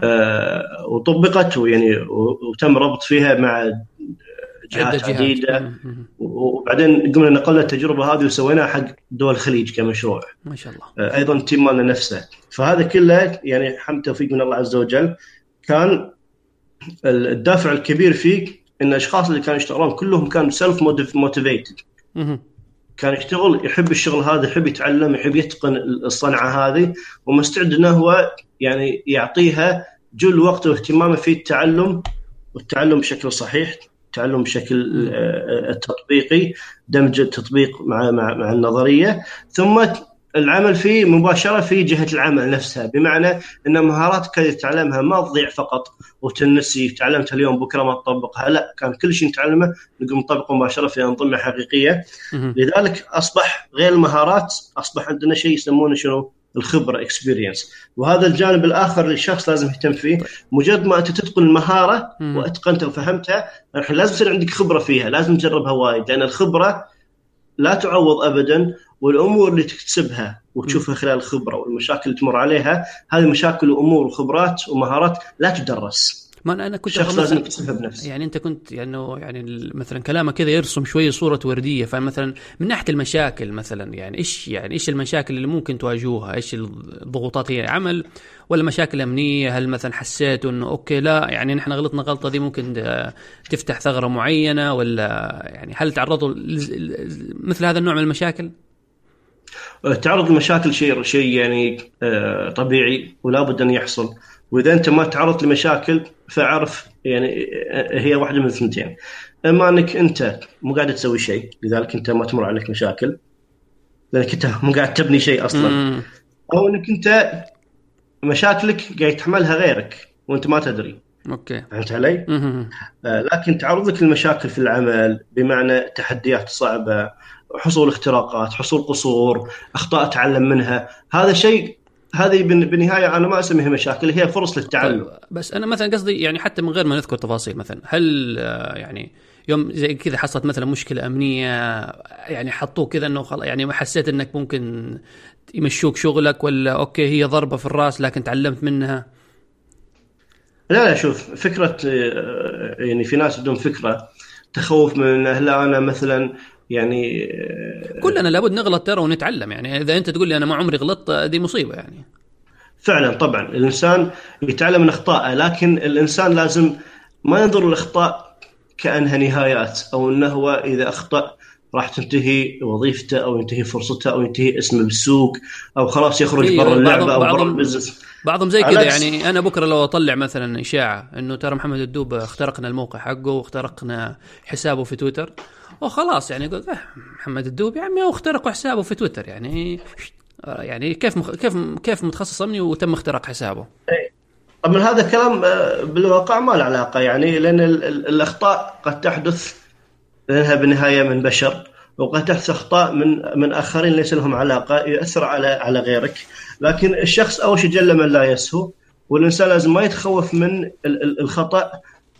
آه، وطبقت يعني وتم ربط فيها مع جهات جهات. عديدة. وبعدين قمنا نقلنا التجربة هذه وسويناها حق دول الخليج كمشروع. ما شاء الله. آه، أيضا ال team مالنا نفسه. فهذا كله يعني حمد توفيق من الله عز وجل كان الدافع الكبير فيه إن الأشخاص اللي كانوا يشتغلون كلهم كانوا self motivated. كان يشتغل يحب الشغل هذا يحب يتعلم يحب يتقن الصنعة هذه ومستعد انه هو يعني يعطيها جل وقته واهتمامه في التعلم والتعلم بشكل صحيح التعلم بشكل آه، التطبيقي دمج التطبيق مع مع مع النظرية. ثم العمل فيه مباشرة في جهة العمل نفسها بمعنى إن مهاراتك اللي تتعلمها ما تضيع فقط وتنسي تعلمتها اليوم بكرة ما تطبقها لا كان كل شيء نتعلمه نقوم نطبقه مباشرة في أنظمة حقيقية. لذلك أصبح غير المهارات أصبح عندنا شيء يسمونه شنو؟ الخبرة اكسبيرينس وهذا الجانب الآخر اللي الشخص لازم يهتم فيه مجرد ما أنت تتقن المهارة. وأتقنتها وفهمتها لازم يصير عندك خبرة فيها لازم تجربها وايد لأن الخبرة لا تعوض ابدا والأمور اللي تكتسبها وتشوفها خلال الخبرة والمشاكل اللي تمر عليها هذه مشاكل وأمور وخبرات ومهارات لا تدرس. ما أنا كنت الشخص لازم يكتسبها بنفسه يعني أنت كنت يعني يعني مثلا كلامك كذا يرسم شوية صورة وردية فمثلا من ناحية المشاكل مثلا يعني إيش يعني إيش المشاكل اللي ممكن تواجهوها؟ إيش الضغوطات هي عمل ولا مشاكل أمنية؟ هل مثلا حسيتوا إنه أوكي لا يعني نحن غلطنا غلطة دي ممكن تفتح ثغرة معينة ولا يعني هل تعرضوا مثل هذا النوع من المشاكل؟ تعرض المشاكل شيء شيء يعني آه، طبيعي ولا بد أن يحصل وإذا أنت ما تعرضت لمشاكل فاعرف يعني آه، هي واحدة من الثنتين إما أنك أنت مو قاعد تسوي شيء لذلك أنت ما تمر عليك مشاكل لأنك أنت مو قاعد تبني شيء أصلا مم. أو أنك أنت مشاكلك قاعد تحملها غيرك وأنت ما تدري أوكي فهمت علي؟ مم. آه، لكن تعرضك للمشاكل في العمل بمعنى تحديات صعبة حصول اختراقات حصول قصور أخطاء اتعلم منها هذا شيء هذه بالنهاية أنا ما أسميها مشاكل هي فرص للتعلم. طيب بس أنا مثلا قصدي يعني حتى من غير ما نذكر تفاصيل مثلا هل آه، يعني يوم زي كذا حصلت مثلا مشكلة أمنية يعني حطوه كذا إنه خلاص يعني ما حسيت إنك ممكن يمشوك شغلك ولا أوكي هي ضربة في الرأس لكن تعلمت منها؟ لا لا شوف فكرة آه، يعني في ناس عندهم فكرة تخوف من لا أنا مثلا يعني آه، كلنا لابد نغلط ترى ونتعلم يعني. إذا أنت تقول لي أنا ما عمري غلطت دي مصيبة يعني. فعلا طبعا. الإنسان يتعلم من أخطائه لكن الإنسان لازم ما ينظر للأخطاء كأنها نهايات أو إنه هو إذا أخطأ راح تنتهي وظيفته أو ينتهي فرصته أو ينتهي اسمه بالسوق أو خلاص يخرج أيوة، برا اللعبة أو برا البزنس. بعضهم زي كذا يعني. أنا بكرة لو أطلع مثلا إشاعة إنه ترى محمد الدوب اخترقنا الموقع حقه واخترقنا حسابه في تويتر وخلاص يعني يقول "آه، محمد الدوب يا عمي اخترقوا حسابه في تويتر يعني. يعني كيف مخ... كيف كيف متخصص امني وتم اختراق حسابه؟ طبعا هذا كلام آه، بالواقع ما له علاقة يعني لأن ال- ال- الأخطاء قد تحدث لأنها بالنهاية من بشر وقد تحدث أخطاء من من آخرين ليس لهم علاقة يؤثر على على غيرك. لكن الشخص أول شيء جل من لا يسهو والإنسان لازم ما يتخوف من ال- ال- الخطأ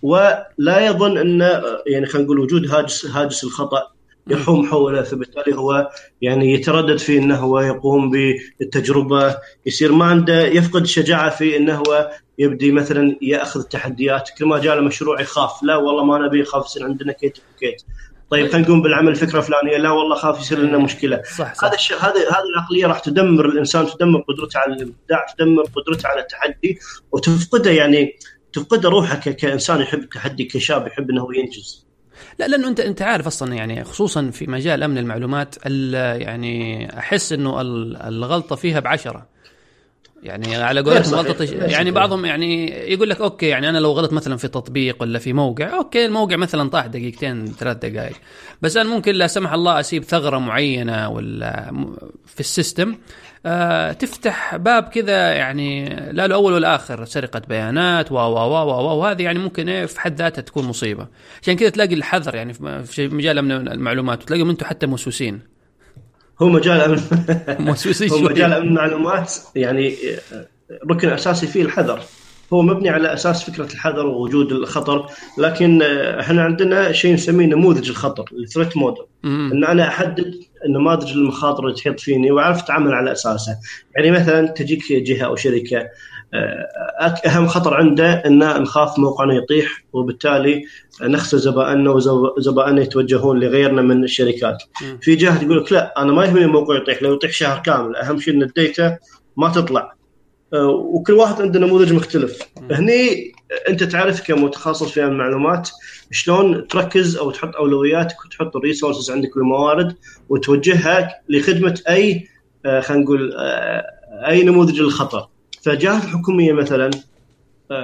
ولا يظن أن يعني خلينا نقول وجود هاجس هاجس الخطأ يحوم حوله فبالتالي هو يعني يتردد في إنه هو يقوم بالتجربة. يصير ما عنده يفقد الشجاعه في إنه هو يبدي مثلا يأخذ التحديات. كل ما جاء له مشروع يخاف لا والله ما نبي يخاف يصير عندنا كيت وكيت طيب خلينا نقوم بالعمل فكره فلانية لا والله خاف يصير لنا مشكلة. صح صح. هذا الشيء هذه هذه العقلية راح تدمر الإنسان تدمر قدرته على الإبداع تدمر قدرته على التحدي وتفقده يعني تفقده روحه ك- كإنسان يحب التحدي كشاب يحب إنه ينجز. لا لأنه انت أنت عارف أصلا يعني خصوصا في مجال أمن المعلومات ال- يعني أحس إنه ال- الغلطة فيها بعشرة. يعني على قولتهم غلطة يعني. بعضهم يعني يقول لك okay يعني أنا لو غلط مثلا في تطبيق ولا في موقع okay الموقع مثلا طاح دقيقتين ثلاث دقائق. بس أنا ممكن لا سمح الله أسيب ثغرة معينة ولا في ال system. آه تفتح باب كذا يعني لا له اول ولا اخر سرقة بيانات و و و و وهذه يعني ممكن إيه في حد ذاتها تكون مصيبة. عشان كذا تلاقي الحذر يعني في مجال أمن المعلومات وتلاقيهم أنتم حتى موسوسين. هو مجال أمن [laughs] موسوسين هو. مجال أمن المعلومات يعني ركن أساسي فيه الحذر. هو مبني على أساس فكرة الحذر ووجود الخطر لكن إحنا عندنا شيء نسميه نموذج الخطر الثريت موديل. إن أنا أحدد نماذج المخاطر اللي تحيط فيني واعرف أتعامل على اساسها يعني مثلا تجيك جهة أو شركة آه، أهم خطر عنده ان نخاف موقعنا يطيح وبالتالي نخسر زبائننا وزبائننا يتوجهون لغيرنا من الشركات. في جهة تقول لك لا أنا ما يهمني الموقع يطيح لو يطيح شهر كامل أهم شيء إن ال data ما تطلع. آه، وكل واحد عنده نموذج مختلف. هني أنت تعرف كمتخصص في المعلومات شلون تركز أو تحط أولوياتك وتحط ال resources عندك والموارد وتوجهها لخدمة أي آه، خلينا نقول آه، أي نموذج للخطر فالجهات الحكوميه مثلا آه،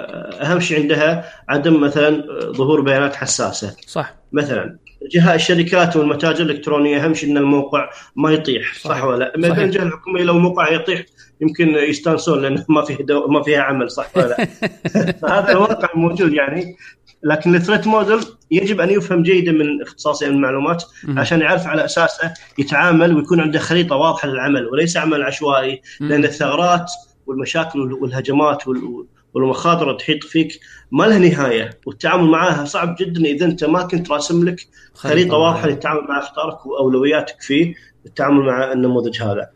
أهم شيء عندها عدم مثلا ظهور بيانات حساسة صح مثلا جهة الشركات والمتاجر الإلكترونية أهم شيء إن الموقع ما يطيح صح, صحيح. ولا لا؟ بين الجهه الحكوميه لو موقع يطيح يمكن يستانسون لأنه ما فيه دو... ما فيها عمل صح ولا لا؟ [laughs] فهذا الواقع موجود يعني لكن ال threat model يجب أن يفهم جيدا من اختصاصي المعلومات مم. عشان يعرف على أساسه يتعامل ويكون عنده خريطة واضحة للعمل وليس عمل عشوائي. لأن الثغرات والمشاكل والهجمات وال- والمخاطر تحيط فيك ما لها نهاية والتعامل معها صعب جدا إذا أنت ما كنت راسم لك خريطة واضحة للتعامل مع اخطارك وأولوياتك في التعامل مع النموذج هذا.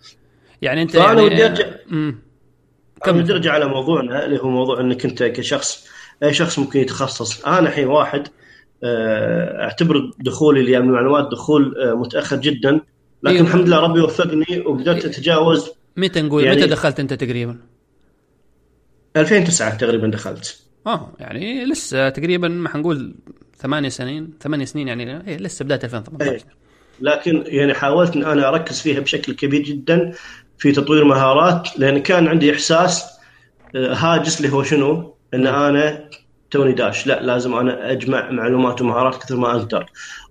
يعني أنت فأنا يعني ودي. كم كمل. نرجع على موضوعنا اللي هو موضوع إنك أنت كشخص أي شخص ممكن يتخصص أنا الحين واحد آه، أعتبر دخولي لامن المعلومات دخول آه، متأخر جدا لكن إيه. الحمد لله ربي وفقني وقدرت أتجاوز متى نقول يعني- متى دخلت أنت تقريبا؟ 2009 تقريبا دخلت آه يعني لسه تقريبا ما حنقول ثمانية سنين ثمانية سنين يعني إيه لسه بداية 2018 إيه. لكن يعني حاولت إن أنا أركز فيها بشكل كبير جدا في تطوير مهارات لأن كان عندي إحساس آه، هاجس اللي هو شنو؟ إن أنا توني داش. لا لازم أنا أجمع معلومات ومهارات كثر ما أقدر.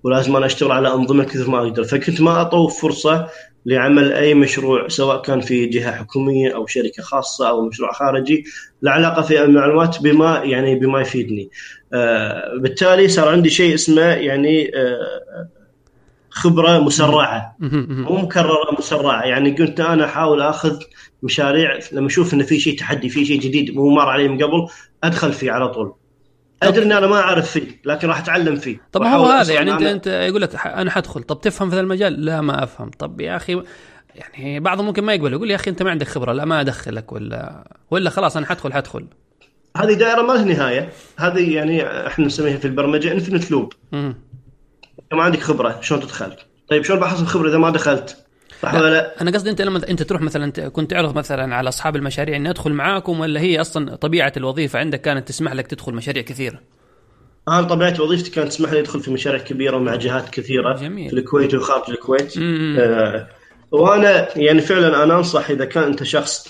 ولازم أنا أشتغل على أنظمة كثر ما أقدر. فكنت ما أطوف فرصة لعمل أي مشروع سواء كان في جهة حكومية أو شركة خاصة أو مشروع خارجي له علاقه في المعلومات بما يعني بما يفيدني. آه بالتالي صار عندي شيء اسمه يعني آه خبرة مسرعة. مو مكررة مسرعة. يعني كنت أنا أحاول أخذ مشاريع لما أشوف انه في شيء تحدي في شيء جديد مو مر علي من قبل أدخل فيه على طول. أدري ان أنا ما أعرف فيه لكن راح أتعلم فيه. طب هو هذا يعني انت أنت يقول لك أنا حدخل. طب تفهم في ذا المجال؟ لا ما أفهم. طب يا أخي يعني بعضهم ممكن ما يقبل. يقول يا أخي أنت ما عندك خبرة لا ما أدخلك ولا ولا خلاص أنا حدخل حدخل. هذه دائرة ما لها نهاية. هذه يعني إحنا نسميها في البرمجة infinite loop ما عندك خبرة شلون تدخل؟ طيب شلون بحصل خبرة إذا ما دخلت؟ صح ولا لا؟ أنا قصدي أنت لما أنت تروح مثلا كنت تعرض مثلا على أصحاب المشاريع إني أدخل معاكم ولا هي أصلا طبيعة الوظيفة عندك كانت تسمح لك تدخل مشاريع كثيرة؟ أنا طبيعة وظيفتي كانت تسمح لي أدخل في مشاريع كبيرة مع جهات كثيرة. جميل. في الكويت وخارج الكويت. آه وأنا يعني فعلا أنا أنصح إذا كان أنت شخص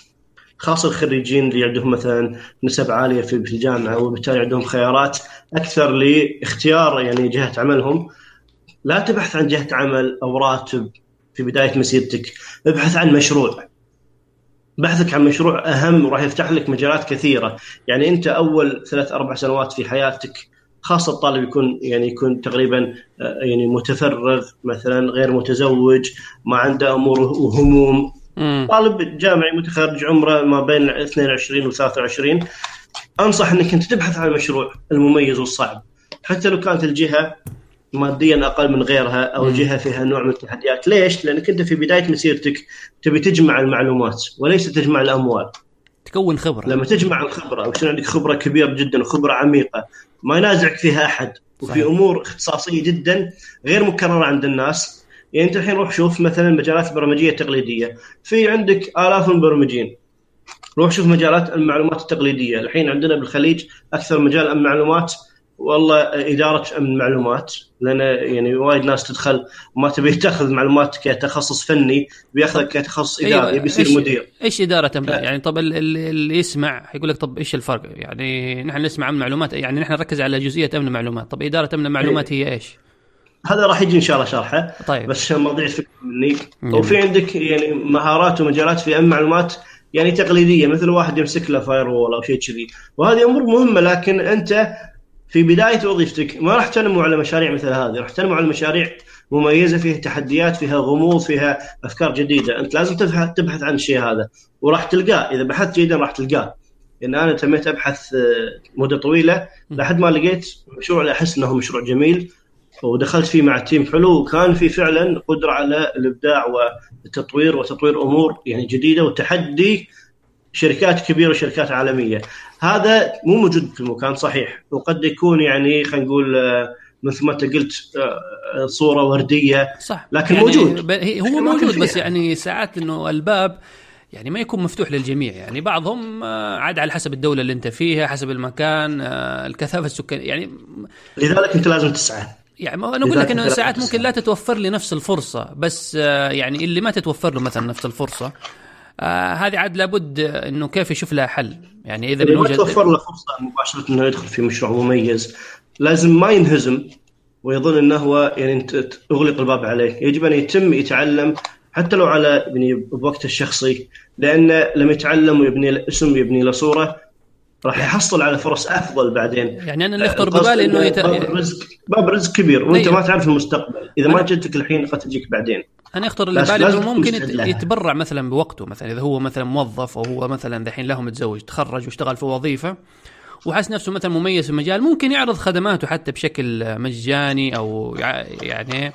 خاصة الخريجين اللي عندهم مثلا نسب عالية في الجامعة وبالتالي عندهم خيارات أكثر لاختيار يعني جهة عملهم. لا تبحث عن جهة عمل أو راتب في بداية مسيرتك. ابحث عن مشروع. بحثك عن مشروع أهم وراح يفتح لك مجالات كثيرة. يعني أنت أول ثلاث أربع سنوات في حياتك خاصة الطالب يكون يعني يكون تقريبا آه، يعني متفرغ مثلا غير متزوج ما عنده أمور وهموم. طالب جامعي متخرج عمره ما بين 22 و 23 أنصح إنك أنت تبحث عن المشروع المميز والصعب. حتى لو كانت الجهة ماديا أقل من غيرها أو جهة فيها نوع من التحديات، ليش؟ لأنك أنت في بداية مسيرتك تبي تجمع المعلومات وليس تجمع الأموال. تكون خبرة. لما تجمع الخبرة ويصير عندك خبرة كبيرة جدا وخبره عميقة ما ينازعك فيها أحد. وفي صحيح. أمور اختصاصية جدا غير مكررة عند الناس. يعني أنت الحين روح شوف مثلا المجالات البرمجيه التقليديه في عندك آلاف المبرمجين روح شوف مجالات المعلومات التقليدية. الحين عندنا بالخليج أكثر مجال المعلومات والله إدارة أمن معلومات لأن يعني وايد ناس تدخل وما تبي تأخذ معلومات كتخصص فني بيأخذك كتخصص إداري أيوة. بيصير إيش مدير. إيش إدارة أمن؟ يعني طب اللي يسمع يقول لك طب إيش الفرق؟ يعني نحن نسمع امن معلومات يعني نحن نركز على جزئية أمن المعلومات طب إدارة أمن المعلومات هي إيش؟ هذا راح يجي إن شاء الله شرحه طيب. بس عشان مواضيع فكرة مني. وفي عندك يعني مهارات ومجالات في أمن معلومات يعني تقليدية مثل واحد يمسك له فاير وول أو شيء كذي. وهذه أمور مهمة لكن أنت في بداية وظيفتك ما راح تنمو على مشاريع مثل هذه راح تنمو على مشاريع مميزة فيها تحديات فيها غموض فيها أفكار جديدة. أنت لازم تبحث تبحث عن الشيء هذا. وراح تلقاه. إذا بحثت جيدا راح تلقاه. لأن أنا تميت أبحث آه، مدة طويلة لحد ما لقيت مشروع اللي أحس إنه مشروع جميل. ودخلت فيه مع تيم حلو. وكان في فعلا قدرة على الإبداع والتطوير وتطوير أمور يعني جديدة وتحدي شركات كبيرة وشركات عالمية. هذا مو موجود في المكان صحيح. وقد يكون يعني خلينا نقول آه، مثل ما انت قلت آه، صورة وردية صح. لكن يعني موجود. هو موجود بس يعني ساعات إنه الباب يعني ما يكون مفتوح للجميع. يعني بعضهم آه، عاد على حسب الدولة اللي انت فيها حسب المكان الكثافة السكانية. يعني لذلك انت لازم تسعى. يعني أنا أقول لك إنه ساعات ممكن لا تتوفر لي نفس الفرصة بس يعني اللي ما تتوفر له مثلا نفس الفرصة آه هذه عاد لابد إنه كيف يشوف لها حل. يعني إذا ما توفر له فرصة مباشرة إنه يدخل في مشروع مميز لازم ما ينهزم ويظن إنه هو يعني انت أغلق الباب عليه. يجب أن يتم يتعلم حتى لو على يعني بوقته الشخصي لأنه لما يتعلم ويبني اسم ويبني له صورة راح يحصل على فرص أفضل بعدين. يعني أنا اللي يخطر ببالي إنه يت... باب رزق باب رزق كبير وأنت أيوه. ما تعرف المستقبل. إذا ما جتك الحين قد تجيك بعدين. أنا يخطر اللي بالي إنه ممكن يتبرع مثلا بوقته مثلا إذا هو مثلا موظف أو هو مثلا دحين له متزوج تخرج واشتغل في وظيفة وحس نفسه مثلا مميز في المجال ممكن يعرض خدماته حتى بشكل مجاني أو يعني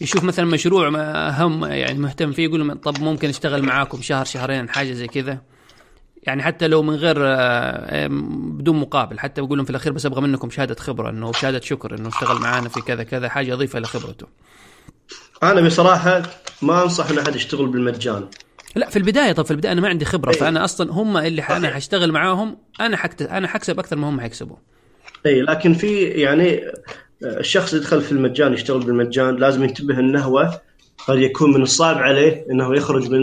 يشوف مثلا مشروع هم يعني مهتم فيه يقول طب ممكن أشتغل معاكم شهر شهرين حاجة زي كذا يعني حتى لو من غير بدون مقابل حتى بقول لهم في الأخير بس أبغى منكم شهادة خبرة إنه شهادة شكر إنه اشتغل معانا في كذا كذا حاجة أضيفها لخبرته. أنا بصراحة ما أنصح إن أحد يشتغل بالمجان. لا في البداية طب في البداية أنا ما عندي خبرة أيه. فأنا أصلا هم اللي أنا حاشتغل معاهم أنا حكت أنا حكسب أكثر ما هم حيكسبوا. اي لكن في يعني الشخص اللي يدخل في المجان يشتغل بالمجان لازم ينتبه انه هو قد يكون من الصعب عليه إنه يخرج من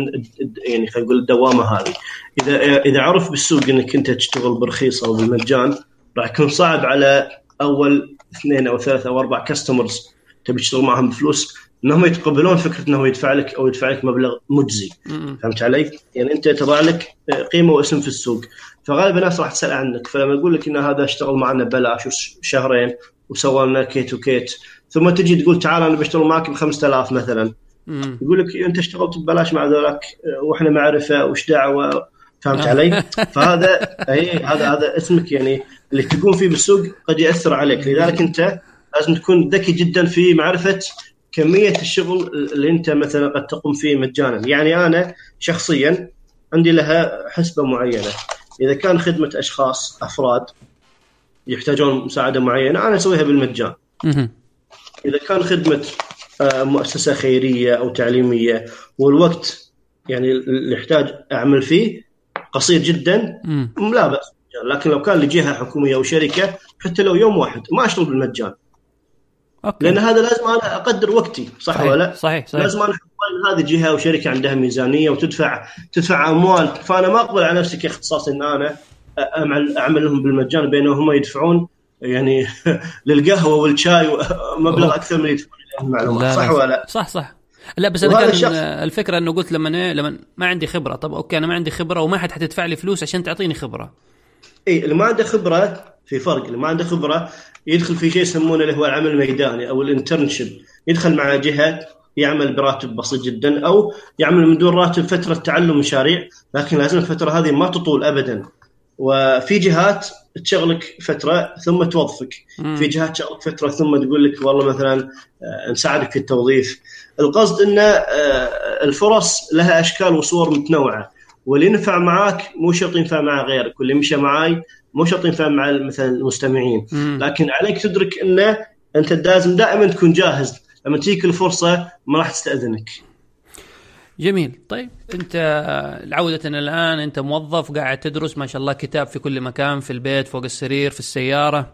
يعني خلينا نقول الدوامة هذه إذا إذا عرف بالسوق إنك أنت تشتغل برخيص أو بالمجان راح يكون صعب على أول اثنين أو ثلاثة أو أربع كاستمرز تبي تشتغل معهم بفلوس إنهم يتقبلون فكرة إنه يدفع لك أو يدفع لك مبلغ مجزي. فهمت علي؟ يعني أنت تضع لك قيمة واسم في السوق. فغالبا الناس راح تسأل عنك. فلما يقول لك إن هذا اشتغل معنا ببلاش شهرين وسوى لنا كيت وكيت ثم تجي تقول تعال أنا بشتغل معك ب 5000 مثلا. يقول لك أنت اشتغلت ببلاش مع ذولاك وإحنا معرفة وش دعوة؟ فهمت علي؟ [laughs] فهذا أي هذا هذا اسمك يعني اللي تكون فيه بالسوق قد يأثر عليك. لذلك أنت لازم تكون ذكي جدا في معرفة كمية الشغل اللي انت مثلا قد تقوم فيه مجانا. يعني أنا شخصيا عندي لها حسبة معينة. إذا كان خدمة أشخاص أفراد يحتاجون مساعدة معينة أنا أسويها بالمجان. إذا كان خدمة آه، مؤسسة خيرية أو تعليمية والوقت يعني اللي يحتاج أعمل فيه قصير جدا لا بأس لكن لو كان لجهة حكومية أو شركة حتى لو يوم واحد ما أشتغل بالمجان. أوكي. لأن هذا لازم أنا أقدر وقتي صح صحيح. ولا صحيح صحيح. لازم أنا هذه جهة أو شركه عندها ميزانية وتدفع تدفع أموال. فأنا ما أقبل على نفسي كاختصاص إن أنا أعمل اعمل لهم بالمجان بينما هم يدفعون يعني [laughs] للقهوة والشاي مبلغ أكثر من يدفعون المعلومات. صح ولا صح صح. لا بس أنا كان الشخص... الفكرة أنه قلت لما لما ما عندي خبرة. طب أوكي أنا ما عندي خبرة وما حد حتدفع لي فلوس عشان تعطيني خبرة. اي اللي ما عنده خبرة في فرق. اللي ما عنده خبرة يدخل في شيء يسمونه اللي هو العمل الميداني أو ال internship. يدخل مع جهة يعمل براتب بسيط جدا أو يعمل من دون راتب فترة تعلم مشاريع لكن لازم الفترة هذه ما تطول ابدا. وفي جهات تشغلك فترة ثم توظفك. في جهات تشغلك فترة ثم تقول لك والله مثلا آه، نساعدك في التوظيف. القصد إن آه، الفرص لها أشكال وصور متنوعة. واللي ينفع معاك مو شرط ينفع مع غيرك. واللي مشى معاي مو شرط ينفع مع مثلا المستمعين. لكن عليك تدرك إنه أنت لازم دائما تكون جاهز. لما تجيك الفرصة ما راح تستأذنك. جميل. طيب أنت عودة الآن أنت موظف قاعد تدرس ما شاء الله كتاب في كل مكان في البيت فوق السرير في السيارة.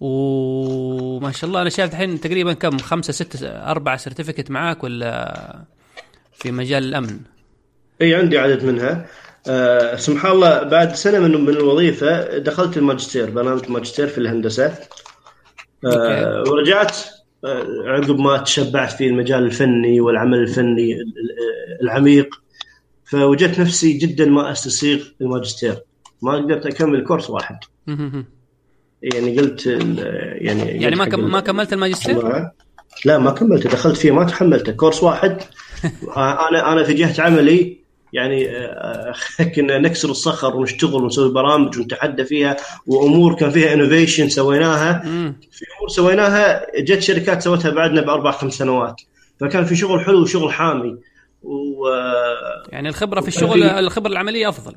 وما شاء الله أنا شايف الحين تقريبا كم؟ خمسة ستة أربعة certificate معاك ولا في مجال الأمن؟ إي عندي عدد منها. أه سبحان الله بعد سنة من من الوظيفة دخلت الماجستير برنامج الماجستير في الهندسة. أه ورجعت آه، عقب ما تشبعت في المجال الفني والعمل الفني العميق فوجدت نفسي جدا ما أستسيغ الماجستير. ما قدرت أكمل course واحد. يعني قلت يعني يعني ما ما كملت الماجستير؟ لا ما كملته دخلت فيه ما تحملته. course واحد. [laughs] أنا أنا في جهه عملي يعني آه، [laughs] كنا نكسر الصخر ونشتغل ونسوي برامج ونتحدى فيها وأمور كان فيها innovation سويناها. في أمور سويناها جت شركات سوتها بعدنا بأربع خمس سنوات. فكان في شغل حلو وشغل حامي. و يعني الخبرة في الشغل الخبرة العملية أفضل.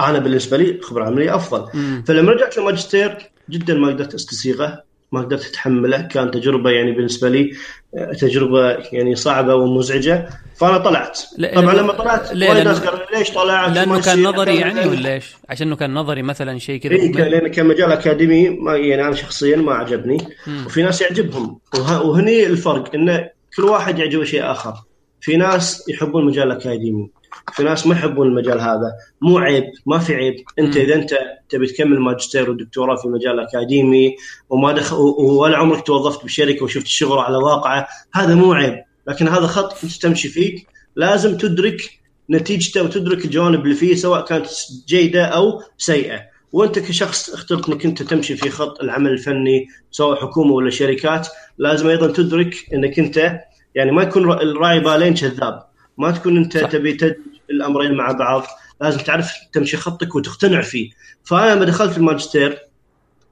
أنا بالنسبة لي الخبره العملية أفضل. مم. فلما رجعت للماجستير جدا ما قدرت أستسيغه. ما قدرت اتحمله كان تجربة يعني بالنسبة لي آه، تجربة يعني صعبة ومزعجة. فأنا طلعت. طبعا لما طلعت ناس قالوا ليش طلعت؟ لأنه كان نظري يعني ولا إيش؟ عشان إنه كان نظري مثلا شيء كذا. إيه لأنه كان مجال أكاديمي ما يعني أنا شخصيا ما عجبني مم. وفي ناس يعجبهم. وهني الفرق إنه كل واحد يعجبه شيء آخر. في ناس يحبون المجال الاكاديمي في ناس ما يحبون المجال هذا مو عيب ما في عيب. انت إذا انت تبي تكمل ماجستير ودكتوراه في مجال أكاديمي وما دخل ولا عمرك توظفت بشركة وشفت الشغل على واقعة هذا مو عيب. لكن هذا خط انت تمشي فيه لازم تدرك نتيجته وتدرك الجوانب اللي فيه سواء كانت جيدة أو سيئة. وأنت كشخص اخترت إنك أنت تمشي في خط العمل الفني سواء حكومة ولا شركات لازم أيضا تدرك إنك أنت يعني ما يكون الراعي بالين كذاب. ما تكون انت صح. تبي تدمج الامرين مع بعض لازم تعرف تمشي خطك وتقتنع فيه. فأنا لما دخلت الماجستير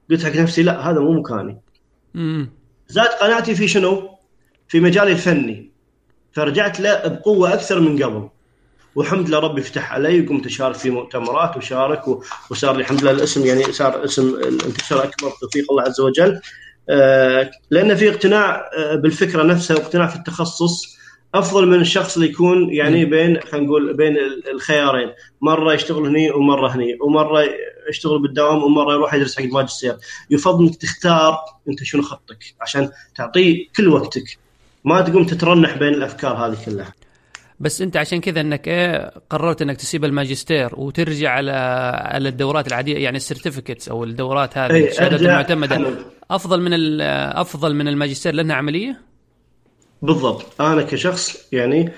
قلت حق نفسي لا هذا مو مكاني. امم زاد قناعتي في شنو؟ في مجالي الفني. فرجعت له بقوة أكثر من قبل. والحمد لله ربي فتح علي وقمت أشارك في مؤتمرات وشارك وصار لي الحمد لله الاسم يعني صار اسم الانتشار أكبر توفيق الله عز وجل. آه، لأن في اقتناع آه، بالفكرة نفسها واقتناع في التخصص. أفضل من الشخص اللي يكون يعني بين خلينا نقول بين الخيارين. مرة يشتغل هني ومرة هني ومرة يشتغل بالدوام ومرة يروح يدرس حق الماجستير. يفضل إنك تختار أنت شنو خطك عشان تعطيه كل وقتك. ما تقوم تترنح بين الأفكار هذه كلها. بس أنت عشان كذا إنك إيه قررت إنك تسيب الماجستير وترجع على على الدورات العادية يعني ال certificates أو الدورات هذه إيه، الشهادات المعتمدة. أفضل من أفضل من الماجستير لأنها عملية؟ بالضبط. أنا كشخص يعني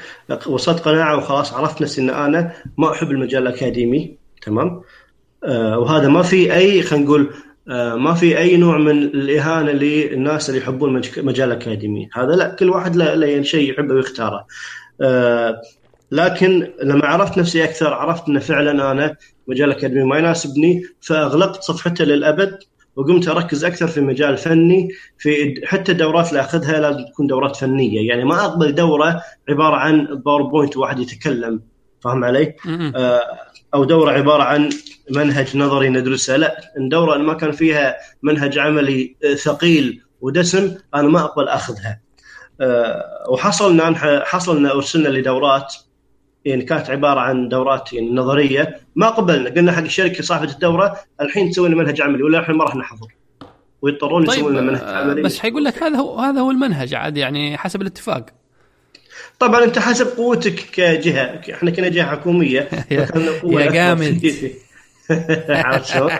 وصلت قناعة وخلاص عرفت نفسي إن أنا ما أحب المجال الأكاديمي تمام؟ آه وهذا ما في أي خلينا نقول آه ما في أي نوع من الإهانة للناس اللي يحبون المجال الاكاديمي هذا لا كل واحد له يعني شيء يحبه ويختاره. آه لكن لما عرفت نفسي أكثر عرفت إن فعلا أنا مجال الاكاديمي ما يناسبني فأغلقت صفحته للأبد وقمت أركز أكثر في المجال الفني في حتى الدورات اللي أخذها لازم تكون دورات فنية. يعني ما أقبل دورة عبارة عن باوربوينت واحد يتكلم. فاهم علي؟ آه، أو دورة عبارة عن منهج نظري ندرسه. لا الدوره ما كان فيها منهج عملي آه، ثقيل ودسم أنا ما أقبل أخذها. آه، وحصل ان حصل ان أرسلنا لدورات يعني كانت عبارة عن دورات يعني نظرية. ما قبلنا قلنا حق الشركة صاحبة الدورة الحين تسوي لنا منهج عملي ولا الحين ما راح نحضر. ويضطرون طيب يسوون لنا منهج آه، عملي. بس حيقول لك هذا هو هذا هو المنهج عاد يعني حسب الاتفاق. طبعا أنت حسب قوتك كجهة إحنا كنا جهة حكومية [laughs] يا جامد. [laughs] عرفت شلون؟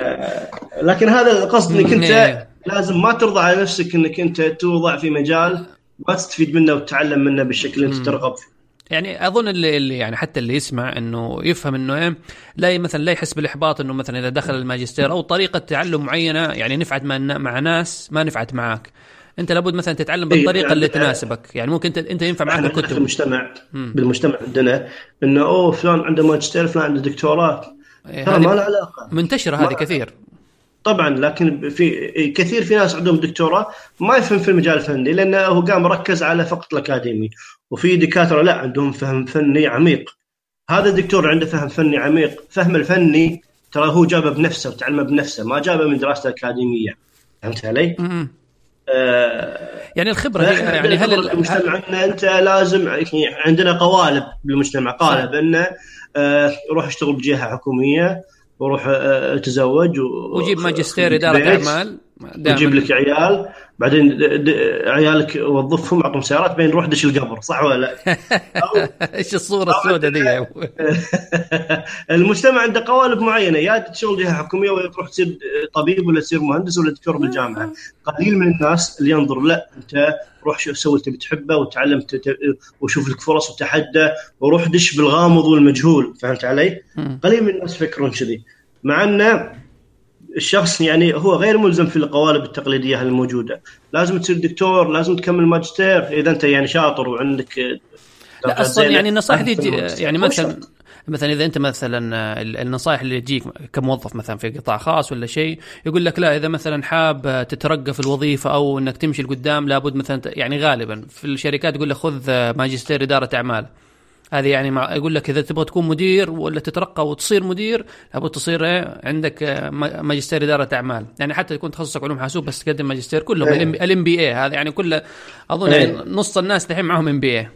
آه، لكن هذا القصد إنك أنت إيه. لازم ما ترضى على نفسك إنك أنت توضع في مجال ما تستفيد منه وتتعلم منه بالشكل اللي أنت ترغب فيه. يعني أظن اللي, اللي يعني حتى اللي يسمع إنه يفهم إنه إيه لا مثلا لا يحس بالإحباط إنه مثلا إذا دخل الماجستير أو طريقة تعلم معينة يعني نفعت مع ناس ما نفعت معك أنت لابد مثلا تتعلم بالطريقة يعني اللي تناسبك. يعني ممكن انت أنت ينفع معك الكتب بالمجتمع. بالمجتمع عندنا إنه أوه فلان عنده ماجستير فلان عنده دكتوراه. إيه، ما له علاقة. منتشرة هذه كثير. طبعا لكن في كثير في ناس عندهم دكتوراه ما يفهم في المجال الفني لأنه هو قام مركز على فقط الأكاديمي. وفي دكاتره لا عندهم فهم فني عميق. هذا الدكتور عنده فهم فني عميق. فهم الفني ترى هو جابه بنفسه وتعلمه بنفسه ما جابه من دراسته الأكاديمية. فهمت علي؟ آه يعني الخبرة يعني هل عندنا المجتمع ان أنت لازم يعني عندنا قوالب بالمجتمع. قالب إنه آه روح اشتغل بجهة حكومية وروح آه تزوج و- وجيب ماجستير إدارة. أعمال. وتجيب لك عيال بعدين عيالك وظفهم اعطهم سيارات بعدين روح دش القبر صح ولا لا؟ [laughs] إيش الصورة السوداء أبو؟ [laughs] المجتمع عنده قوالب معينة يا تشتغل جهة حكومية ولا تروح تصير طبيب ولا تصير مهندس ولا دكتور بالجامعة [laughs] قليل من الناس اللي ينظر لا أنت روح شوف سوي اللي تبي تحبه وتعلم وشوف لك فرص وتحدى وروح دش بالغامض والمجهول فهمت علي؟ قليل من الناس يفكرون كذي مع أنه الشخص يعني هو غير ملزم في القوالب التقليدية الموجوده لازم تصير دكتور لازم تكمل ماجستير إذا أنت يعني شاطر وعندك لا درجات أصلا يعني النصائح دي. يعني مثلا. مثلا إذا أنت مثلا آه، ال- النصائح اللي تجيك كموظف مثلا في قطاع خاص ولا شيء يقول لك لا إذا مثلا حاب آه، تترقى في الوظيفة أو إنك تمشي لقدام لابد مثلا يعني غالبا في الشركات يقول لك خذ آه، ماجستير إدارة أعمال هذه يعني مع يقول لك إذا تبغى تكون مدير ولا تترقى وتصير مدير لابد تصير إيه عندك آه، ما- ماجستير إدارة أعمال يعني حتى يكون تخصصك علوم حاسوب بس تقدم ماجستير كلهم إيه. ال MBA هذا يعني كله أظن إيه. يعني نص الناس الحين معهم MBA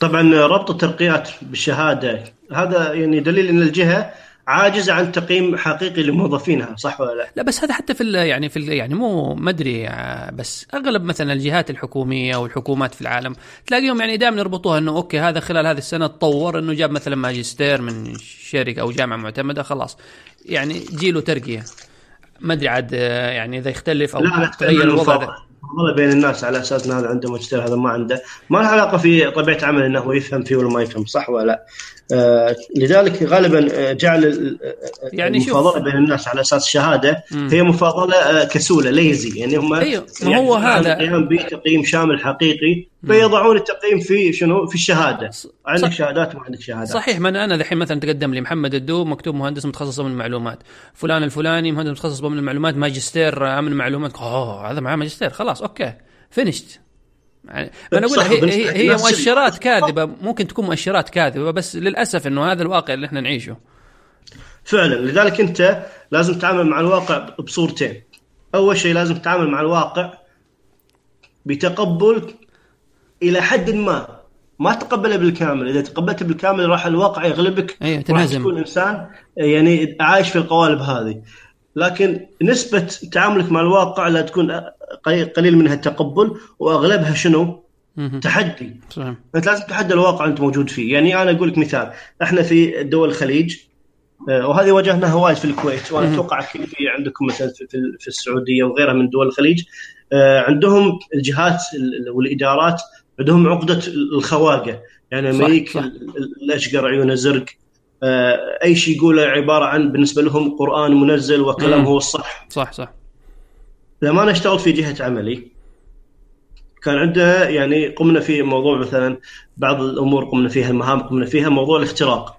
طبعا ربط الترقيات بالشهادة هذا يعني دليل إن الجهة عاجزه عن تقييم حقيقي لموظفينها صح ولا لا؟ لا بس هذا حتى في يعني في يعني مو ما أدري آه، بس أغلب مثلا الجهات الحكومية والحكومات في العالم تلاقيهم يعني دائما يربطوها إنه أوكي هذا خلال هذه السنة تطور إنه جاب مثلا ماجستير من شركة أو جامعة معتمدة خلاص. يعني جيله ترقية. ما أدري عاد آه، يعني إذا يختلف أو لا لا تغير الوضع. والله بين الناس على أساس إن هذا عنده ماجستير هذا ما عنده. ما له علاقة في طبيعة عمل إنه يفهم فيه ولا ما يفهم صح ولا لا؟ لذلك غالبا آه، جعل آه، يعني. المفاضلة بين الناس على أساس شهادة مم. هي مفاضلة آه، كسولة ليزي يعني هم أيوه، ما هو هذا. القيام بتقييم شامل حقيقي فيضعون التقييم في شنو في الشهادة عندك صح. شهادات وما عندك شهادات صحيح ما أنا الحين مثلا تقدم لي محمد الدوب مكتوب مهندس متخصص امن المعلومات فلان الفلاني مهندس متخصص بامن المعلومات ماجستير امن المعلومات أوه هذا معاه ماجستير خلاص okay finished يعني ما أنا أقول هي, هي, هي مؤشرات كاذبة ممكن تكون مؤشرات كاذبة بس للأسف إنه هذا الواقع اللي إحنا نعيشه. فعلا. لذلك أنت لازم تتعامل مع الواقع بصورتين. أول شيء لازم تتعامل مع الواقع بتقبل إلى حد ما. ما تقبله بالكامل. إذا تقبلته بالكامل راح الواقع يغلبك راح تنهزم. تكون إنسان يعني عايش في القوالب هذه. لكن نسبة تعاملك مع الواقع لا تكون قليل- منها التقبل وأغلبها شنو؟ تحدي صحيح. انت لازم تتحدى الواقع أنت موجود فيه يعني أنا أقول لك مثال إحنا في دول الخليج آه، وهذه واجهناها وايد في الكويت وأنا. أتوقع في عندكم مثلا في, السعودية وغيرها من دول الخليج آه، عندهم الجهات ال- والإدارات عندهم عقدة الخواقه يعني لما يجيك الأشقر عيونه زرق أي شيء يقوله عبارة عن بالنسبة لهم قرآن منزل وكلام مم. هو الصح. صح صح. لما أنا اشتغلت في جهة عملي كان عندنا يعني قمنا في موضوع مثلا بعض الأمور قمنا فيها المهام قمنا فيها موضوع الاختراق.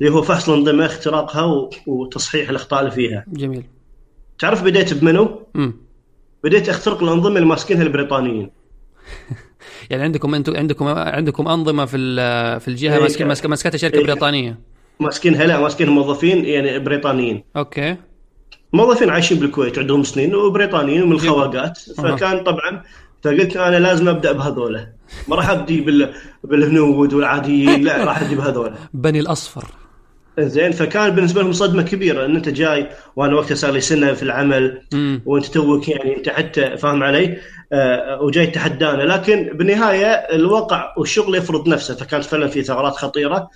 اللي هو فحص الأنظمة اختراقها وتصحيح الأخطاء اللي فيها. جميل. تعرف بديت بمنو؟ امم بديت أخترق الأنظمة اللي ماسكينها البريطانيين. [laughs] يعني عندكم أنتم عندكم عندكم أنظمة في في الجهة إيه، ماسكه ماسكتها شركه إيه. بريطانيه ماسكينها لا ماسكين موظفين يعني بريطانيين. okay. موظفين عايشين بالكويت عندهم سنين وبريطانيين ومن. الخواجات. فكان طبعا فقلت أنا لازم أبدأ بهذولا. ما راح ابدي بال... بالهنود والعاديين لا راح ابدي بهذولا. [laughs] بني الأصفر. زين فكان بالنسبة لهم صدمة كبيرة إن أنت جاي وأنا وقتها صار لي سنة في العمل وأنت توك يعني أنت حتى فاهم علي؟ آه وجاي تحدانا. لكن بالنهاية الواقع والشغل يفرض نفسه فكانت فعلا في ثغرات خطيرة.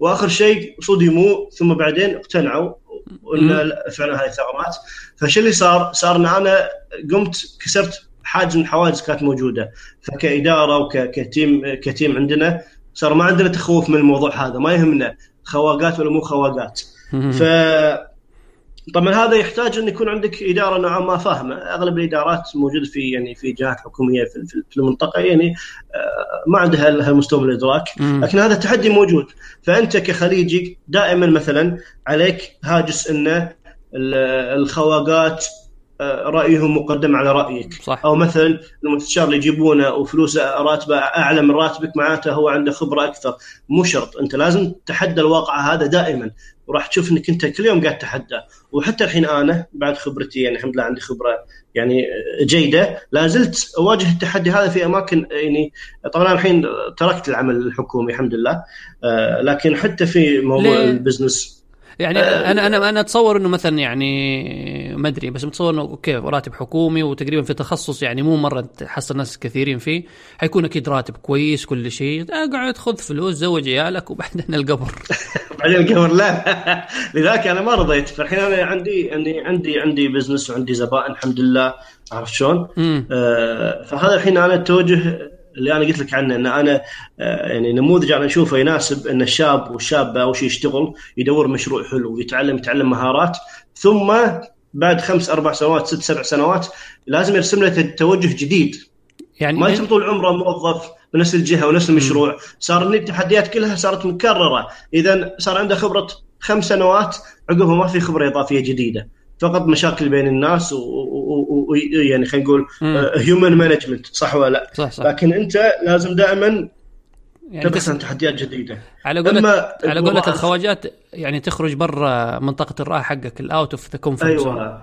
واخر شيء صدموا ثم بعدين اقتنعوا. لا، فعلا هذه ثغرات. فشو اللي صار؟ صار إن أنا قمت كسرت حاجز من الحواجز كانت موجودة. فكإدارة وكتيم كتيم عندنا صار ما عندنا تخوف من الموضوع هذا ما يهمنا. خواقات ولا مو خواقات. ف طبعا هذا يحتاج أن يكون عندك إدارة نوعا ما فاهمة، أغلب الإدارات موجودة في يعني في جهات حكومية في في المنطقة يعني آه، ما عندها هالمستوى من الإدراك، لكن هذا التحدي موجود، فأنت كخليجي دائما مثلا عليك هاجس إنه الخواقات رايهم مقدم على رأيك. صح. أو مثلا المستشار اللي يجيبونه وفلوسه راتبه أعلى من راتبك معناته هو عنده خبرة أكثر. مو شرط. أنت لازم تتحدى الواقع هذا دائما. وراح تشوف إنك أنت كل يوم قاعد تتحدى. وحتى الحين أنا بعد خبرتي يعني الحمد لله عندي خبرة يعني جيدة لا زلت أواجه التحدي هذا في أماكن يعني طبعا الحين تركت العمل الحكومي الحمد لله آه، لكن حتى في موضوع ال business يعني أنا أنا أنا أتصور إنه مثلا يعني ما أدري بس متصور إنه okay راتب حكومي وتقريبا في تخصص يعني مو مرة تحصل ناس كثيرين فيه. حيكون أكيد راتب كويس كل شيء. أقعد خذ فلوس زوج عيالك وبعدين القبر. [laughs] بعدين القبر لا. [laughs] لذلك أنا ما رضيت. فالحين أنا عندي عندي عندي عندي بزنس وعندي زبائن الحمد لله. عرفت شلون؟ آه فهذا الحين أنا أتوجه اللي أنا قلت لك عنه إن أنا آه، يعني نموذج أنا أشوفه يناسب إن الشاب والشابة اول شيء يشتغل يدور مشروع حلو ويتعلم يتعلم مهارات. ثم بعد خمس أربع سنوات ست سبع سنوات لازم يرسم له توجه جديد. يعني ما يتم طول عمره موظف بنفس الجهة ونفس المشروع. صار التحديات كلها صارت مكررة. اذا صار عنده خبرة خمس سنوات عقبها ما في خبرة إضافية جديدة. فقط مشاكل بين الناس ويعني خلينا نقول human management صح ولا لا؟ صح صح. لكن انت لازم دائما يعني تبحث عن تحديات جديدة. على قولك على قولك الخواجات يعني تخرج برا منطقة الراحة حقك ال out of the comfort أيوه.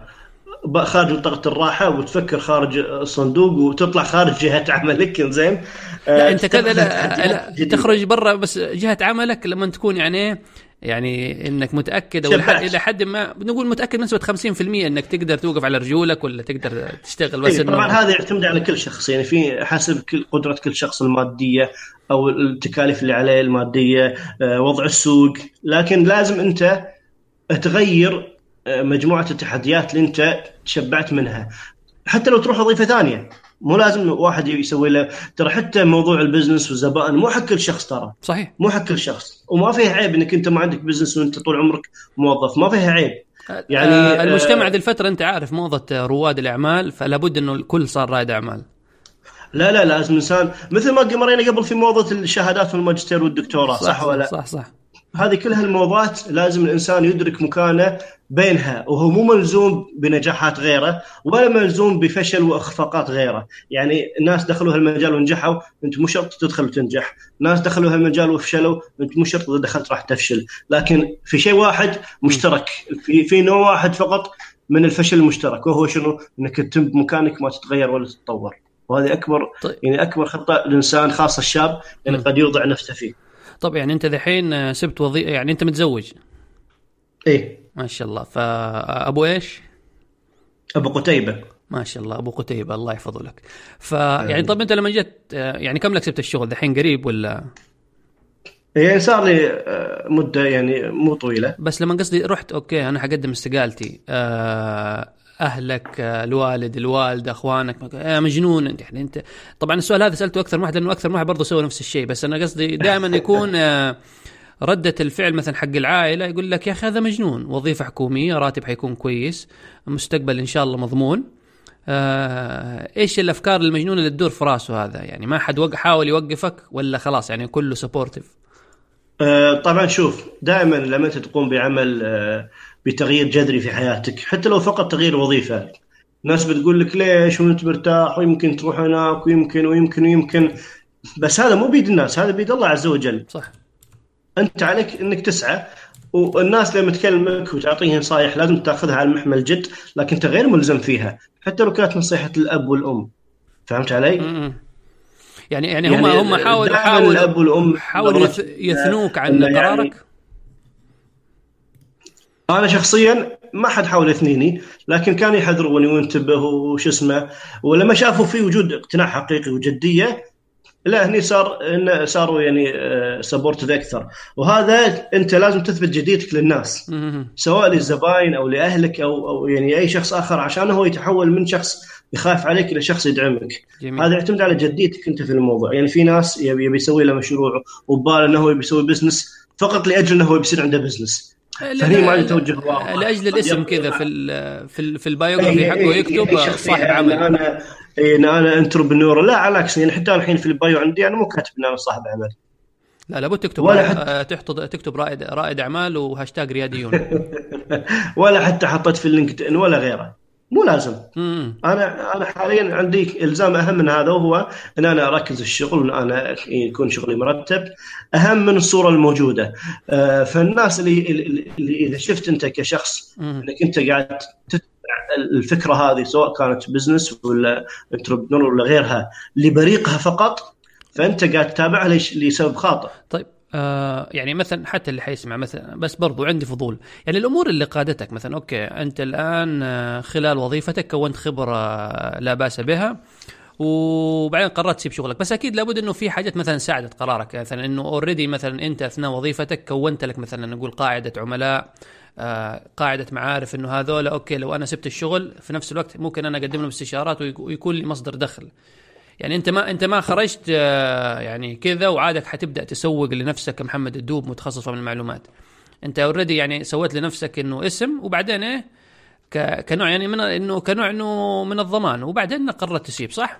خارج منطقة الراحة وتفكر خارج الصندوق وتطلع خارج جهة [laughs] عملك زين؟ لا أنت كذا لا, لا تخرج برا بس جهة عملك لما تكون يعني يعني إنك متأكد أو إلى حد ما بنقول متأكد بنسبة 50% إنك تقدر توقف على رجولك ولا تقدر تشتغل بس إيه طبعا هذا يعتمد على كل شخص. يعني في حسب كل قدرة كل شخص المادية أو التكاليف اللي عليه المادية آه، وضع السوق. لكن لازم أنت تغير آه، مجموعة التحديات اللي أنت تشبعت منها. حتى لو تروح وظيفة ثانية. مو لازم واحد يسوي له. ترى حتى موضوع ال business والزبائن مو حق كل شخص ترى. صحيح. مو حق كل شخص. وما فيها عيب إنك أنت ما عندك business وأنت طول عمرك موظف. ما فيها عيب. يعني آه المجتمع ذي الفترة أنت عارف موضه رواد الأعمال فلا بد إنه الكل صار رائد أعمال. لا لا لازم الانسان مثل ما مرينا قبل في موضه الشهادات والماجستير والدكتوراه صح, صح ولا صح صح. هذه كل هالموضات لازم الإنسان يدرك مكانه بينها وهو مو ملزوم بنجاحات غيره ولا ملزوم بفشل وإخفاقات غيره، يعني الناس دخلوا هالمجال ونجحوا أنت مو شرط تدخل وتنجح، ناس دخلوا هالمجال وفشلوا أنت مو شرط إذا دخلت راح تفشل، لكن في شيء واحد مشترك في في نوع واحد فقط من الفشل المشترك وهو شنو؟ إنك تتم بمكانك ما تتغير ولا تتطور. وهذه أكبر طيب. يعني أكبر خطأ الانسان خاصة الشاب يعني قد يوضع نفسه فيه. طب يعني انت دحين سبت وظيفه يعني انت متزوج؟ إيه. ما شاء الله. فابو إيش؟ أبو قتيبة. ما شاء الله أبو قتيبة. الله يحفظه لك. فيعني طب انت لما جيت يعني كم لك سبت الشغل؟ دحين قريب ولا؟ يعني صار لي آه، مدة يعني مو طويلة. بس لما قصدي رحت أوكي أنا حقدم استقالتي. آه، أهلك الوالد الوالدة أخوانك يا مجنون أنت. يعني انت طبعا السؤال هذا سألته أكثر من واحد لأنه أكثر من واحد برضه سوى نفس الشيء. بس أنا قصدي [laughs] دائما يكون آه، ردة الفعل مثلا حق العائلة يقول لك يا أخي هذا مجنون. وظيفة حكومية راتب حيكون كويس مستقبل إن شاء الله مضمون. آه إيش الأفكار المجنونة اللي تدور في راسه هذا؟ يعني ما حد حاول يوقفك ولا خلاص يعني كله سبورتيف آه طبعا شوف دائما لما أنت تقوم بعمل آه بتغيير جذري في حياتك حتى لو فقط تغيير وظيفة. ناس بتقول لك ليش وانت مرتاح ويمكن تروح هناك ويمكن ويمكن ويمكن. بس هذا مو بيد الناس هذا بيد الله عز وجل. صح. انت عليك انك تسعى والناس لما تكلمك وتعطيهم نصائح لازم تاخذها على محمل جد لكن انت غير ملزم فيها حتى لو كانت نصيحة الأب والأم. فهمت علي؟ يعني يعني هم يعني هم حاولوا حاولوا الأب والأم حاولوا يثنوك عن يعني قرارك؟ أنا شخصيا ما حد حاول يثنيني لكن كانوا يحذروني وينتبهوا وش اسمه ولما شافوا في وجود اقتناع حقيقي وجدية لا هني صار إن صاروا يعني support آه، أكثر. وهذا أنت لازم تثبت جديتك للناس سواء للزباين أو لأهلك أو أو يعني أي شخص آخر عشان هو يتحول من شخص يخاف عليك إلى شخص يدعمك. جميل. هذا يعتمد على جديتك أنت في الموضوع. يعني في ناس يبي يسوي له مشروع وبباله إنه هو بيسوي business فقط لأجل إنه هو بيصير عنده business فهي ما توجه واضح لأجل الاسم كذا في ال في ال في ال biography حقه يكتب صاحب عمل. أنا أنا entrepreneur لا على العكس يعني حتى الحين في ال bio عندي أنا مو كاتب ان أنا صاحب عمل. لا لابد تكتب ولا ولا تحط تكتب رائد رائد أعمال وهاشتاج رياديون. [laughs] ولا حتى حطيت في LinkedIn ولا غيره. مو لازم مم. أنا أنا حاليا عندي إلزام أهم من هذا وهو إن أنا أركز الشغل وإن أنا يكون شغلي مرتب أهم من الصورة الموجودة آه، فالناس اللي, اللي إذا شفت أنت كشخص. إنك أنت قاعد تتبع الفكرة هذه سواء كانت business ولا entrepreneur ولا غيرها لبريقها فقط فأنت قاعد تتابعها لسبب خاطئ طيب آه يعني مثلا حتى اللي حيسمع مثلا بس برضو عندي فضول. يعني الأمور اللي قادتك مثلا okay أنت الآن آه، خلال وظيفتك كونت خبرة آه، لا بأس بها وبعدين قررت تسيب شغلك. بس أكيد لابد إنه في حاجات مثلا ساعدت قرارك. مثلا إنه already مثلا أنت أثناء وظيفتك كونت لك مثلا نقول قاعدة عملاء قاعدة معارف إنه هذول okay لو أنا سبت الشغل في نفس الوقت ممكن أنا أقدم لهم استشارات ويك- ويكون لي مصدر دخل. يعني انت ما انت ما خرجت آه، يعني كذا وعادك حتبدأ تسوق لنفسك كمحمد الدوب متخصص في المعلومات. انت already يعني سويت لنفسك إنه اسم وبعدين إيه؟ كنوع يعني من إنه كنوع إنه من الضمان وبعدين قررت تسيب صح؟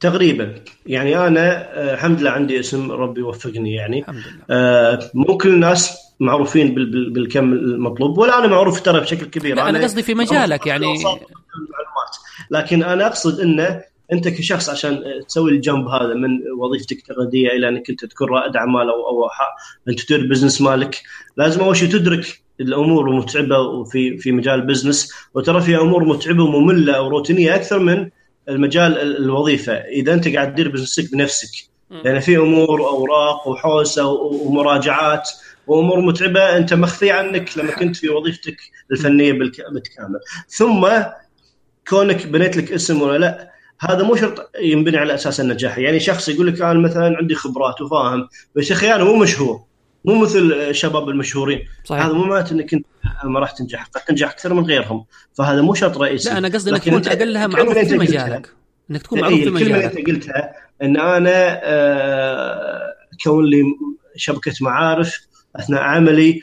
تقريبا. يعني أنا آه، الحمد لله عندي اسم ربي يوفقني يعني. الحمد لله. آه، مو كل الناس معروفين بال- بال- بالكم المطلوب ولا أنا معروف ترى بشكل كبير. لا أنا قصدي في مجالك يعني. المعلومات لكن أنا أقصد إنه انت كشخص عشان تسوي الجنب هذا من وظيفتك التقليدية إلى أنك أنت تكون رائد أعمال أو أو انت تدير business مالك لازم أول شيء تدرك الأمور المتعبة وفي في مجال ال business وترى في أمور متعبة ومملة أو روتينية أكثر من المجال ال- الوظيفة. إذا أنت قاعد تدير business ك بنفسك. لأن في أمور واوراق وحوسة ومراجعات وأمور متعبة أنت مخفيه عنك لما كنت في وظيفتك الفنية بالك- بالكامل ثم كونك بنيت لك اسم ولا لا هذا مو شرط ينبني على أساس النجاح. يعني شخص يقول لك أنا مثلا عندي خبرات وفاهم بس يا أخي أنا مو مشهور. مو مثل الشباب المشهورين. صحيح. هذا مو معناته إنك أنت ما راح تنجح. قد تنجح أكثر من غيرهم. فهذا مو شرط رئيسي. لا أنا قصدي إنك تكون أقلها معروف في مجالك. إنك تكون معروف إيه، في الكلمة اللي مجالك. انت قلتها إن أنا آه، كون لي شبكة معارف أثناء عملي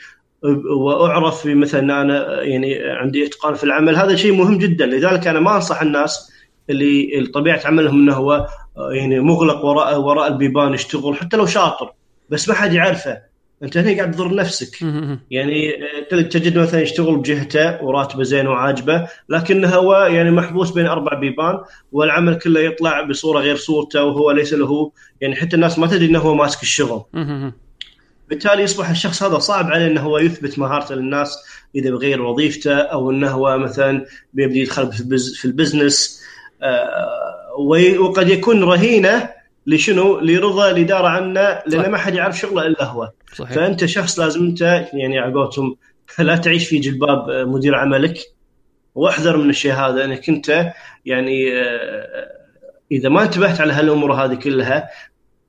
وأعرف بمثلا إن أنا يعني عندي إتقان في العمل هذا شيء مهم جدا. لذلك أنا ما أنصح الناس اللي طبيعة عملهم إنه هو آه، يعني مغلق وراء وراء البيبان يشتغل حتى لو شاطر بس ما حد يعرفه أنت هنا قاعد تضر نفسك. يعني آه، تجد مثلا يشتغل بجهته وراتبه زين وعاجبه لكنه هو يعني محبوس بين أربع بيبان والعمل كله يطلع بصورة غير صورته وهو ليس له يعني حتى الناس ما تدري إنه هو ماسك الشغل. بالتالي يصبح الشخص هذا صعب عليه إنه هو يثبت مهارته للناس إذا بغير وظيفته أو إنه هو مثلا بيبدي يدخل في البز- في البزنس وقد يكون رهينة لشنو؟ لرضا الاداره عنه. لأن ما حد يعرف شغله إلا هو. صحيح فأنت شخص لازم أنت يعني على قولتهم لا تعيش في جلباب مدير عملك واحذر من الشيء هذا انك أنت يعني آه، إذا ما انتبهت على هالأمور هذه كلها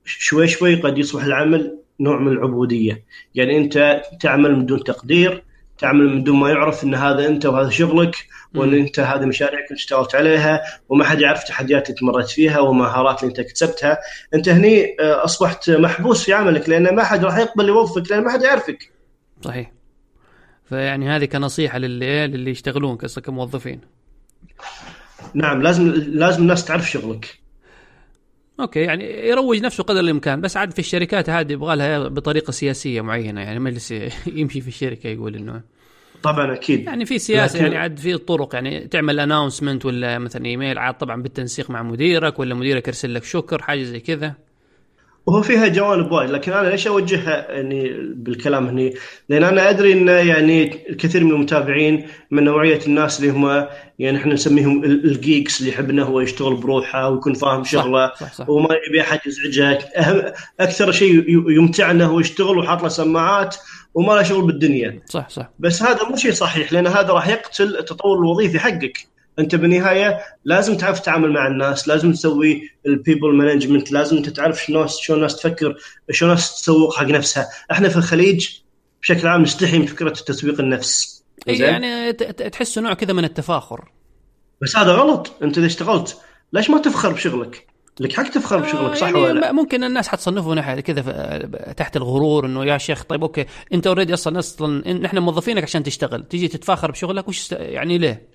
شوي شوي قد يصبح العمل نوع من العبودية، يعني أنت تعمل من دون تقدير، تعمل من دون ما يعرف إن هذا أنت وهذا شغلك وإن. أنت هذه مشاريعك اللي اشتغلت عليها وما حد يعرف التحديات اللي مريت فيها والمهارات اللي أنت اكتسبتها، أنت هني آه، أصبحت محبوس في عملك لأن ما حد راح يقبل يوظفك لأن ما حد يعرفك. صحيح فيعني هذه كنصيحة للي للي يشتغلون كموظفين نعم لازم لازم الناس تعرف شغلك. أوكي يعني يروج نفسه قدر الإمكان بس عاد في الشركات هذه يبغى لها بطريقة سياسية معينة يعني مجلس [laughs] يمشي في الشركة يقول إنه طبعا أكيد. يعني في سياسة لكن- يعني عاد في طرق يعني تعمل announcement ولا مثلا ايميل عاد طبعا بالتنسيق مع مديرك ولا مديرك يرسل لك شكر حاجة زي كذا. وهو فيها جوانب وايد لكن أنا ليش أوجهها يعني بالكلام هني؟ لأن أنا أدري إن يعني الكثير من المتابعين من نوعية الناس اللي هم يعني إحنا نسميهم ال- ال geeks اللي يحب إنه هو يشتغل بروحه ويكون فاهم شغله صح صح. وما يبي أحد يزعجه. اهم أكثر شيء يمتع إنه هو يشتغل وحاط له سماعات وما له شغل بالدنيا. صح صح. بس هذا مو شيء صحيح لأن هذا راح يقتل التطور الوظيفي حقك. انت بالنهاية لازم تعرف تتعامل مع الناس لازم تسوي ال people management لازم انت تعرف شلون شلون الناس تفكر شلون الناس تسوق حق نفسها. إحنا في الخليج بشكل عام نستحي من فكرة تسويق النفس. إيه؟ يعني ت- ت- تحسه نوع كذا من التفاخر. بس هذا غلط. انت اذا اشتغلت ليش ما تفخر بشغلك؟ لك حق تفخر بشغلك صح يعني ولا لا؟ ممكن الناس حتصنفه ناحية كذا تحت الغرور إنه يا شيخ طيب okay أنت already أصلا أصلا نحن موظفينك عشان تشتغل. تيجي تتفاخر بشغلك وش يعني ليه؟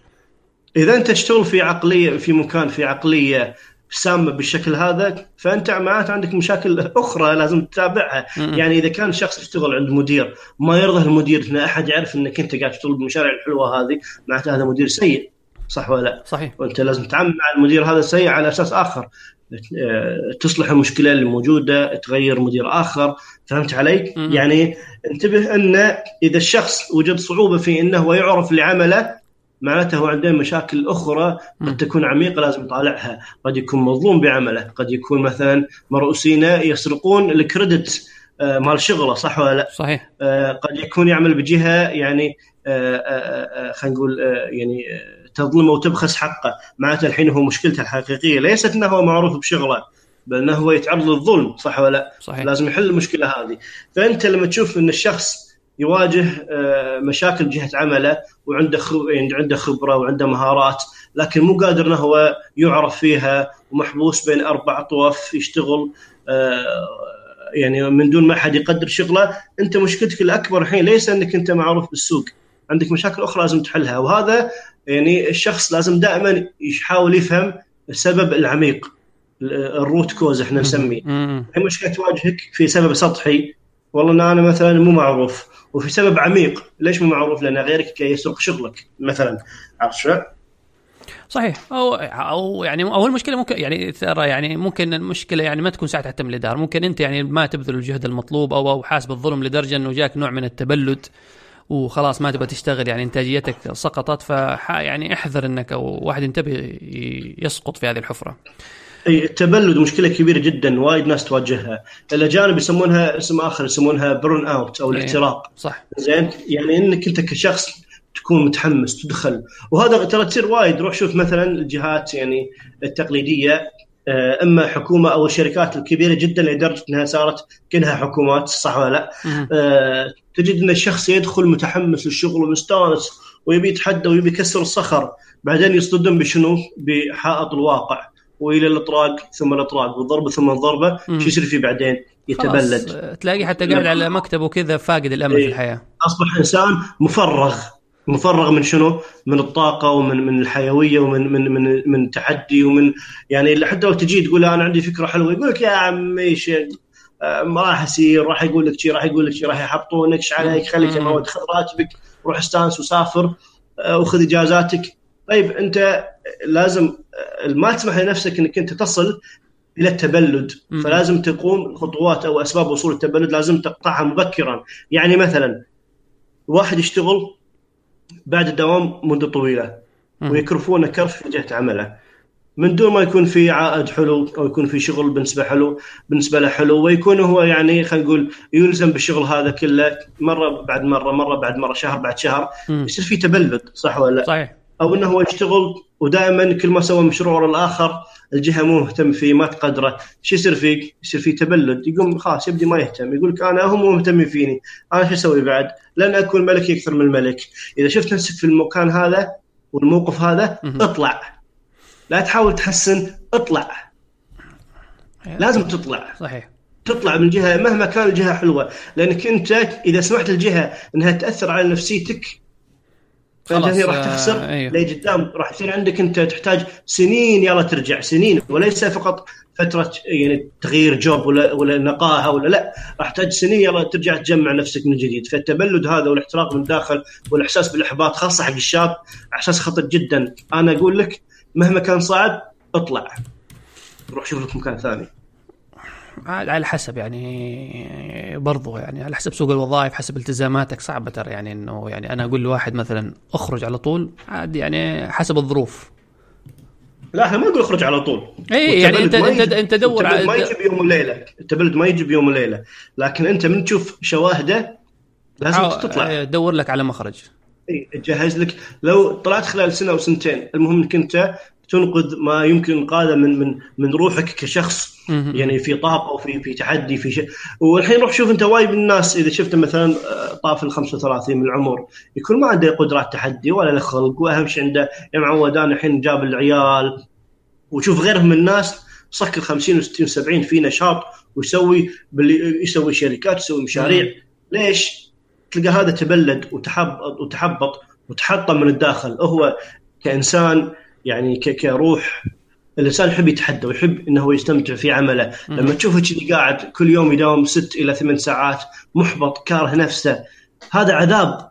إذا أنت تشتغل في عقلية في مكان في عقلية سامة بالشكل هذا فأنت معناته عندك مشاكل أخرى لازم تتابعها. يعني إذا كان شخص يشتغل عند مدير ما يرضى المدير ان أحد يعرف إنك أنت قاعد تشتغل بالمشاريع الحلوة هذه معناته هذا مدير سيء صح ولا لا؟ صحيح. وأنت لازم تتعامل مع المدير هذا السيء على أساس آخر. تصلح المشكلة اللي موجوده تغير مدير آخر فهمت علي؟ م- يعني انتبه أن إذا الشخص وجد صعوبة في إنه هو يعرف لعمله معناته هو عنده مشاكل أخرى قد تكون عميقة لازم يطالعها، قد يكون مظلوم بعمله، قد يكون مثلا مرؤوسينه يسرقون الكريدت آه، مال شغله صح ولا لا؟ صحيح آه، قد يكون يعمل بجهة يعني آه، خلينا نقول يعني تظلمه وتبخس حقه، معناته الحين هو مشكلته الحقيقية ليست إنه هو معروف بشغله بل إنه هو يتعرض للظلم صح ولا لا؟ صحيح. لازم يحل المشكلة هذه، فأنت لما تشوف إن الشخص يواجه مشاكل جهة عمله وعنده يعني عنده خبرة وعنده مهارات لكن مو قادر إنه هو يعرف فيها ومحبوس بين أربع طوف يشتغل يعني من دون ما حد يقدر شغله. أنت مشكلتك الأكبر الحين ليس إنك أنت معروف بالسوق عندك مشاكل أخرى لازم تحلها وهذا يعني الشخص لازم دائما يحاول يفهم السبب العميق ال root cause إحنا نسميه. هي مشكلة تواجهك في سبب سطحي والله إن أنا مثلا مو معروف. وفي سبب عميق. ليش مو معروف؟ لأن غيرك يسرق شغلك مثلا. عرفت شو؟ صحيح. أو أو يعني أو المشكلة ممكن يعني ترى يعني ممكن المشكلة يعني ما تكون حتى من الاداره ممكن أنت يعني ما تبذل الجهد المطلوب أو أو حاسب الظلم لدرجة إنه جاك نوع من التبلد وخلاص ما تبغى تشتغل. يعني إنتاجيتك سقطت ف يعني احذر إنك أو واحد ينتبه يسقط في هذه الحفرة. أي التبلد مشكلة كبيرة جدا وايد ناس تواجهها. الاجانب يسمونها اسم آخر يسمونها burnout أو الاحتراق صح. زين؟ يعني إنك أنت كشخص تكون متحمس تدخل. وهذا ترى تصير وايد. روح شوف مثلا الجهات يعني التقليدية آه، أما حكومة أو الشركات الكبيرة جدا لدرجة إنها صارت كأنها حكومات صح ولا لا؟ آه، تجد إن الشخص يدخل متحمس للشغل ومستانس ويبي يتحدى ويبي يكسر الصخر بعدين يصطدم بشنو؟ بحائط الواقع. وإلى الأطراق ثم الأطراق والضربه ثم الضربه شو يصير فيه بعدين؟ يتبلد. تلاقي حتى قاعد على مكتبه كذا فاقد الأمل في إيه. الحياة. أصبح إنسان مفرغ. مفرغ من شنو؟ من الطاقة ومن من الحيوية ومن من من من تحدي ومن يعني حتى لو تجي تقول أنا عندي فكرة حلوة يقول لك يا عمي آه، ما راح يصير راح يقول لك شيء راح يقول لك شيء راح يحبطونك إيش عليك؟ خليك مواد خذ راتبك روح استانس وسافر آه، وخذ إجازاتك. طيب انت لازم ما تسمح لنفسك انك انت تصل إلى التبلد. فلازم تقوم خطوات أو أسباب وصول التبلد لازم تقطعها مبكرا. يعني مثلا واحد يشتغل بعد الدوام مده طويلة ويكرفونه كرف في جهة عمله. من دون ما يكون في عائد حلو أو يكون في شغل بالنسبة حلو بالنسبة له حلو ويكون هو يعني خلينا نقول يلزم بالشغل هذا كله مرة بعد مرة مرة بعد مرة شهر بعد شهر. يصير في تبلد صح ولا لا؟ صحيح. أو إنه هو يشتغل ودائما كل ما سوى مشروع الآخر الجهة مو مهتم فيه ما تقدره، شو يصير فيك؟ يصير في تبلد، يقوم خلاص يبدي ما يهتم، يقول لك أنا هم مو مهتمين فيني، أنا شو أسوي بعد؟ لن أكون ملك أكثر من الملك، إذا شفت نفسك في المكان هذا والموقف هذا اطلع. لا تحاول تحسن، اطلع. لازم تطلع. صحيح. تطلع من جهه مهما كان الجهة حلوة، لأنك أنت إذا سمحت الجهه إنها تأثر على نفسيتك فانت راح تخسر آه أيوه. لقدام راح يصير عندك أنت تحتاج سنين يلا ترجع سنين وليس فقط فترة يعني تغيير جوب ولا ولا نقاهة ولا لا راح تحتاج سنين يلا ترجع تجمع نفسك من جديد. فالتبلد هذا والاحتراق من الداخل والإحساس بالإحباط خاصة حق الشاب إحساس خطر جدا. أنا أقول لك مهما كان صعب اطلع. روح شوف لك مكان ثاني. على حسب يعني برضو يعني على حسب سوق الوظائف حسب التزاماتك. صعبة ترى يعني إنه يعني أنا أقول لواحد مثلا أخرج على طول عاد يعني حسب الظروف. لا إحنا ما نقول أخرج على طول. اي يعني انت انت أنت دور على ما يجي بيوم وليلة. التبلد ما يجي بيوم وليلة. لكن أنت من تشوف شواهده لازم تطلع. دور لك على مخرج. اي جهز لك. لو طلعت خلال سنة أو سنتين المهم إنك أنت تنقذ ما يمكن انقاذه من من من روحك كشخص يعني في طاقة وفي في تحدي في شيء. والحين روح شوف أنت وايد من الناس إذا شفت مثلا طاف ال 35 من العمر يكون ما عنده قدرات تحدي ولا له خلق وأهم شيء عنده يا معود أنا الحين جاب العيال. وشوف غيرهم من الناس صك ال 50 و 60 70 في نشاط ويسوي باللي يسوي شركات يسوي مشاريع. ليش؟ تلقى هذا تبلد وتحبط وتحبط وتحطم من الداخل. هو كإنسان يعني كروح الإنسان يحب يتحدى ويحب إنه هو يستمتع في عمله. لما تشوفه كذي قاعد كل يوم يداوم ست إلى ثمان ساعات محبط كاره نفسه هذا عذاب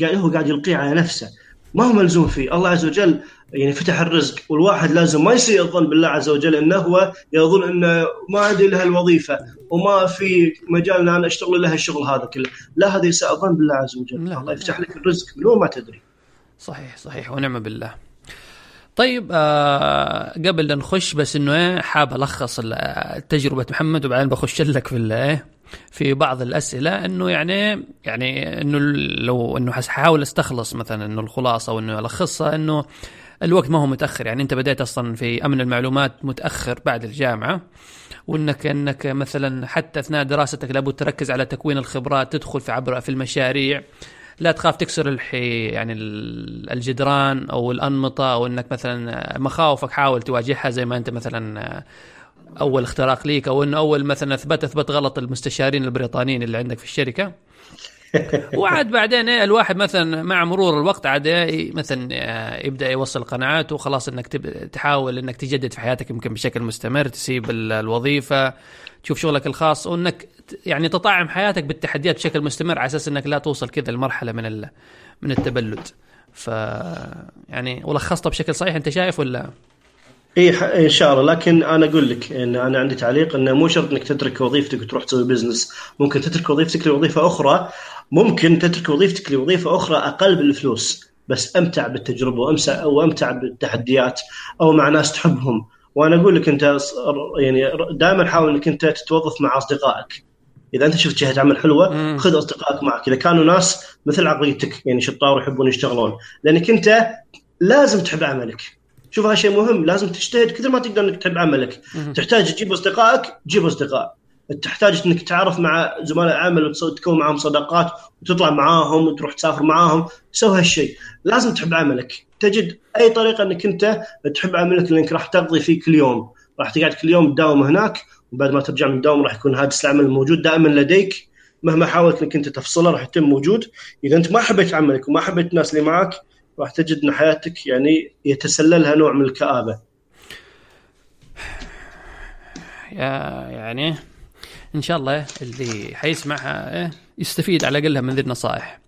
قاعد هو قاعد يلقيه على نفسه. ما هو ملزوم فيه. الله عز وجل يعني فتح الرزق والواحد لازم ما يصير يظن بالله عز وجل إنه هو يظن إنه ما عندي لها الوظيفه وما في مجال إن أنا أشتغل لها الشغل هذا كله، لا هذا يساء الظن بالله عز وجل، لا الله يفتح لك الرزق من ما تدري. صحيح صحيح ونعم بالله. طيب آه قبل لا نخش بس إنه إيه حاب ألخص تجربة محمد وبعدين بخش لك في إيه في بعض الأسئلة. إنه يعني يعني إنه لو إنه حاول أستخلص مثلا إنه الخلاصة وانه ألخصها إنه الوقت ما هو متأخر. يعني أنت بديت أصلا في أمن المعلومات متأخر بعد الجامعة وإنك إنك مثلا حتى أثناء دراستك لابد تركز على تكوين الخبرات تدخل في عبر في المشاريع. لا تخاف تكسر الحي يعني الجدران أو الأنمطة أو إنك مثلا مخاوفك حاول تواجهها زي ما أنت مثلا أول اختراق ليك أو إنه أول مثلا اثبت أثبت غلط المستشارين البريطانيين اللي عندك في الشركة. [laughs] وعاد بعدين إيه الواحد مثلا مع مرور الوقت عاد إيه مثلا آه، يبدأ يوصل قناعات وخلاص إنك تحاول إنك تجدد في حياتك يمكن بشكل مستمر تسيب الوظيفة تشوف شغلك الخاص وإنك يعني تطعم حياتك بالتحديات بشكل مستمر على أساس إنك لا توصل كذا لمرحلة من من التبلد. ف يعني ولخصتها بشكل صحيح أنت شايف ولا؟ اي إن شاء الله. لكن أنا أقول لك إن أنا عندي تعليق إنه مو شرط إنك تترك وظيفتك وتروح تسوي بزنس ممكن تترك وظيفتك لوظيفة أخرى. ممكن تترك وظيفتك لوظيفة أخرى أقل بالفلوس بس أمتع بالتجربة وامتع وأمتع بالتحديات أو مع ناس تحبهم. وأنا أقول لك أنت يعني دائما حاول إنك أنت تتوظف مع أصدقائك. إذا أنت شفت جهة عمل حلوة خذ أصدقائك معك. إذا كانوا ناس مثل عقليتك يعني شطار ويحبون يشتغلون. لأنك أنت لازم تحب عملك. شوف هذا شيء مهم لازم تجتهد. كثر ما تقدر إنك تحب عملك. تحتاج تجيب أصدقائك جيب أصدقاء. تحتاج إنك تتعرف مع زملاء عمل وتكون معهم صداقات وتطلع معاهم وتروح تسافر معاهم. سوي هالشيء لازم تحب عملك. تجد أي طريقة إنك أنت تحب عملك لانك راح تقضي فيه كل يوم. راح تقعد كل يوم تداوم هناك وبعد ما ترجع من الدوام راح يكون هاجس العمل موجود دائما لديك. مهما حاولت إنك أنت تفصله راح يتم موجود. إذا أنت ما حبيت عملك وما حبيت الناس اللي معك راح تجد إن حياتك يعني يتسللها نوع من الكآبة. يا يعني إن شاء الله اللي حيسمعها إيه، يستفيد على الأقل من ذي النصائح.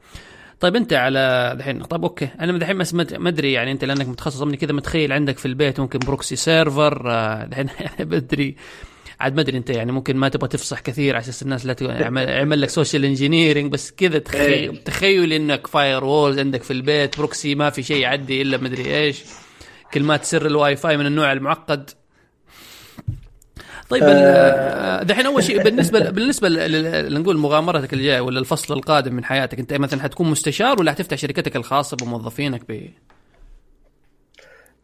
طيب أنت على الحين طيب okay. أنا الحين ما ادري يعني أنت لأنك متخصص مني كذا متخيل عندك في البيت ممكن proxy server الحين [laughs] بدري. عاد ما ادري أنت يعني ممكن ما تبغى تفصح كثير على أساس الناس لا يعمل لك social engineering بس كذا تخيل تخيل إنك firewalls عندك في البيت proxy ما في شيء يعدي إلا ما ادري إيش. كلمات سر الواي فاي من النوع المعقد. طيب آه. دحين أول شيء بالنسبة بالنسبة نقول مغامرتك الجايه ولا الفصل القادم من حياتك أنت مثلا حتكون مستشار ولا حتفتح شركتك الخاصة بموظفينك ب؟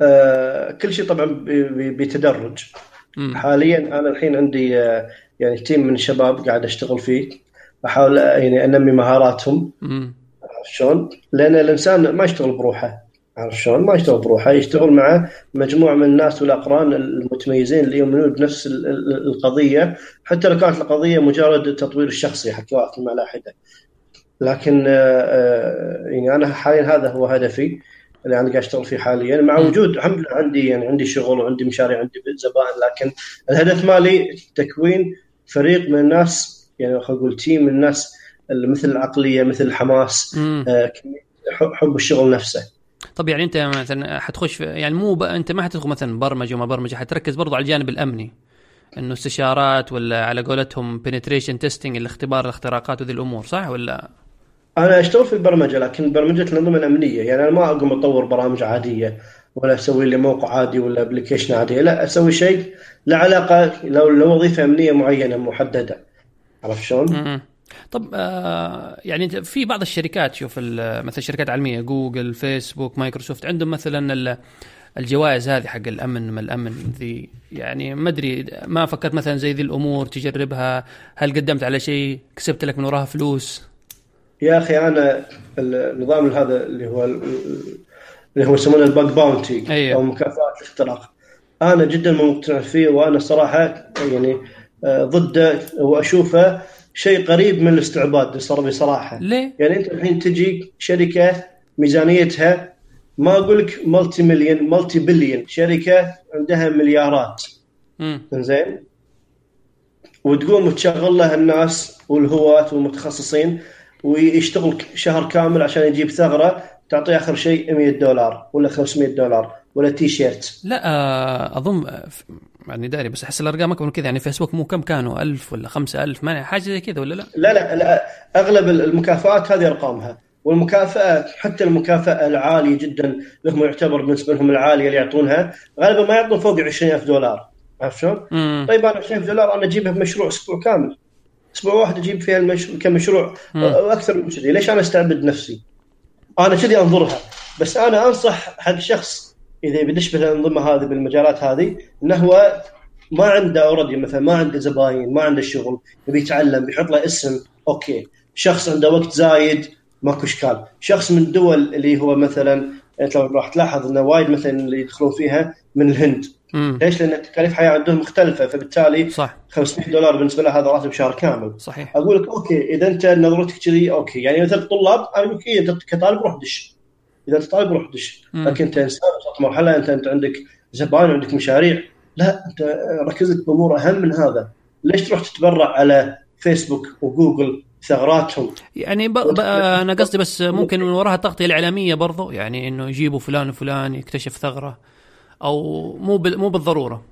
آه كل شيء طبعا بتدرج. حاليا أنا الحين عندي آه، يعني team من الشباب قاعد أشتغل فيه. أحاول آه، يعني أنمي مهاراتهم. شلون؟ لأن الإنسان ما يشتغل بروحه. عرفت شلون؟ ما يشتغل بروحه يشتغل مع مجموعة من الناس والأقران المتميزين اللي يؤمنون بنفس القضية حتى لو كانت القضية مجرد التطوير الشخصي حق مع لاحده. لكن آه، يعني أنا حاليا هذا هو هدفي اللي أنا قاعد أشتغل فيه حاليا مع وجود الحمد لله عندي يعني عندي شغل وعندي مشاريع عندي زبائن لكن الهدف مالي تكوين فريق من الناس يعني خلينا نقول تيم من الناس مثل العقلية مثل الحماس آه حب الشغل نفسه طب يعني أنت مثلا حتخش يعني مو ب... أنت ما حتدخل مثلا برمجة وما برمجة حتركز برضو على الجانب الأمني. إنه استشارات ولا على قولتهم penetration testing الاختبار الاختراقات وذي الأمور صح ولا؟ أنا أشتغل في البرمجة لكن برمجة الانظمه الأمنية. يعني أنا ما أقوم أطور برامج عادية ولا أسوي لي موقع عادي ولا application عادي. لا أسوي شيء له علاقة لو لو وظيفة أمنية معينة محددة. عرفت شلون؟ طب آه يعني في بعض الشركات شوف مثلا شركات عالميه جوجل فيسبوك مايكروسوفت عندهم مثلا الجوائز هذه حق الأمن ما الأمن ذي يعني ما أدري ما فكرت مثلا زي ذي الأمور تجربها؟ هل قدمت على شيء؟ كسبت لك من وراها فلوس؟ يا أخي أنا النظام هذا اللي هو اللي هو يسمونه ال bug bounty أيوه. أو مكافاه الاختراق أنا جدا مقتنع فيه وأنا صراحة يعني آه، ضده وأشوفه شيء قريب من الاستعباد صار بصراحة. ليه؟ يعني أنت الحين تجي شركة ميزانيتها ما أقول لك multi-million multi-billion شركة عندها مليارات. امم زين وتقوم تشغل له الناس والهواة والمتخصصين ويشتغل شهر كامل عشان يجيب ثغرة تعطيه آخر شيء 100 دولار ولا 500 دولار ولا تي شيرت لا آه، أظن يعني داري بس أحس الأرقام أكبر من كذا يعني فيسبوك مو كم كانوا 1000 ولا 5000 ما حاجة زي كذا ولا لا؟ لا لا لا أغلب المكافآت هذه أرقامها والمكافأة حتى المكافأة العالية جدا لهم يعتبر بالنسبة لهم العالية اللي يعطونها غالبا ما يعطون فوق 20000 دولار عرفت شلون؟ طيب أنا 20000 دولار أنا أجيبها بمشروع أسبوع كامل أسبوع واحد أجيب فيها المشروع كمشروع مم. وأكثر من كذي ليش أنا أستعبد نفسي؟ أنا كذي أنظرها بس أنا أنصح حق شخص إذا بيدش بالانظمه هذه بالمجالات هذه إنه هو ما عنده already مثلا ما عنده زباين ما عنده شغل يبي يتعلم بيحط له اسم okay. شخص عنده وقت زايد ماكو إشكال. شخص من الدول اللي هو مثلا إنت لو راح تلاحظ إنه وايد مثلا اللي يدخلون فيها من الهند. امم ليش؟ لأن تكاليف الحياة عندهم مختلفة فبالتالي صح. 500 دولار بالنسبة له هذا راتب شهر كامل. صحيح. أقول لك okay إذا أنت نظرتك كذي okay. يعني مثلا الطلاب أنت كطالب روح دش. إذا انت طالب روح دش. لكن أنت إنسان وصلت مرحلة أنت أنت عندك زباين وعندك مشاريع. لا أنت ركز لك بأمور أهم من هذا. ليش تروح تتبرع على فيسبوك وجوجل ثغراتهم؟ يعني ب... ب... أنا قصدي بس ممكن من وراها التغطية الإعلامية برضو يعني إنه يجيبوا فلان وفلان يكتشف ثغرة أو مو بال... مو بالضرورة.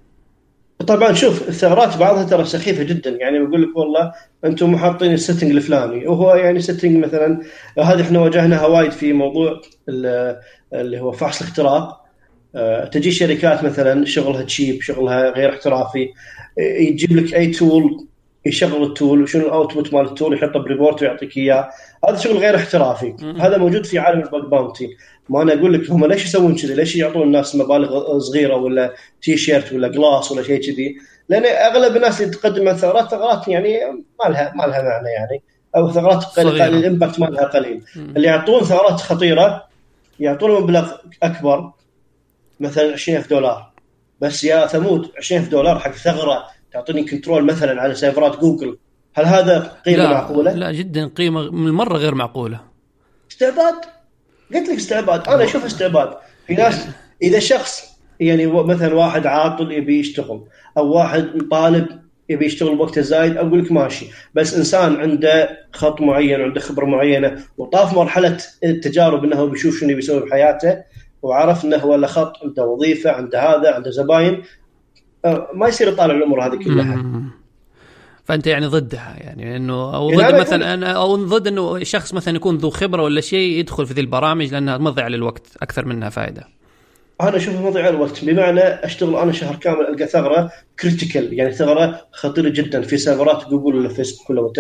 طبعا شوف الثغرات بعضها ترى سخيفة جدا. يعني بيقول لك والله أنتم حاطين ال setting الفلاني وهو يعني setting مثلا هذه إحنا واجهناها وايد في موضوع ال- اللي هو فحص الاختراق آه، تجي شركات مثلا شغلها تجيب شغلها غير احترافي يجيب لك أي tool يشغل ال tool وشنو ال output مال ال tool يحطه ب report ويعطيك إياه. هذا شغل غير احترافي. هذا موجود في عالم ال bug bounty ما أنا أقول لك هم ليش يسوون كذي؟ ليش يعطون الناس مبالغ صغيرة ولا تي شيرت ولا glass ولا شيء كذي؟ لأن أغلب الناس اللي تقدم ثغرات ثغرات يعني ما لها ما لها معنى يعني. أو ثغرات قليل. ال impact مالها قليل. مم. اللي يعطون ثغرات خطيرة يعطون مبلغ أكبر مثلا 20000 دولار. بس يا ثمود 20000 دولار حق ثغرة تعطيني control مثلا على server ات جوجل. هل هذا قيمة لا معقولة؟ لا جدا قيمة من مرة غير معقولة. استعباد قلت لك استعباد. أنا أشوف استعباد. في ناس إذا شخص يعني مثلا واحد عاطل يبي يشتغل أو واحد طالب يبي يشتغل بوقته زايد أقول لك ماشي. بس إنسان عنده خط معين وعنده خبرة معينة وطاف مرحلة التجارب إنه بيشوف شنو بيسوي بحياته وعرف إنه هو له خط عنده وظيفة عنده هذا عنده زباين آه، ما يصير يطالع الأمور هذه كلها. فأنت يعني ضدها يعني إنه أو يعني ضد أنا مثلا أنا أو ضد إنه شخص مثلا يكون ذو خبرة ولا شيء يدخل في ذي البرامج لأنها مضيعه للوقت أكثر منها فائده أنا أشوف مضيع الوقت بمعنى أشتغل أنا شهر كامل ألقى ثغرة critical يعني ثغرة خطيرة جدا في server ات جوجل ولا فيسبوك ولا وات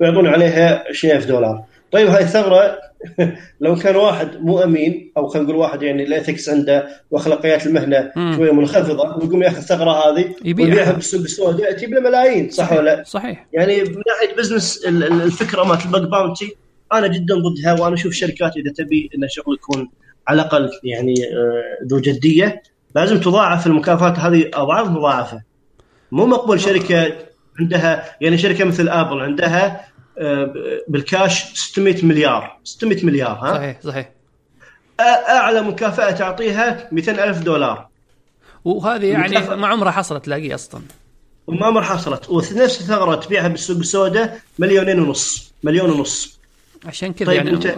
ويعطون عليها 20000 دولار. طيب هاي الثغرة [laughs] لو كان واحد مو أمين أو خلينا نقول واحد يعني ال ethics عنده وأخلاقيات المهنة مم. شوية منخفضة ويقوم ياخذ الثغره هذه يبيعها. ويبيعها بالسوق السوداء تجيب له ملايين صح ولا لا؟ صحيح يعني من ناحية business ال- ال- الفكرة مالت ال bug bounty أنا جدا ضدها وأنا أشوف شركات إذا تبي ان الشغل يكون على الأقل يعني آه، ذو جدية لازم تضاعف المكافآت هذه أضعاف مضاعفة مو مقبول شركة عندها يعني شركة مثل ابل عندها بالكاش 600 مليار. 600 مليار ها؟ صحيح صحيح. أعلى مكافأة تعطيها 200 ألف دولار. وهذه يعني المكافأة. ما عمرها حصلت تلاقيه أصلا. وما مر حصلت. ونفس الثغره تبيعها بالسوق السوداء مليونين ونص. مليون ونص. عشان كذا طيب يعني أنت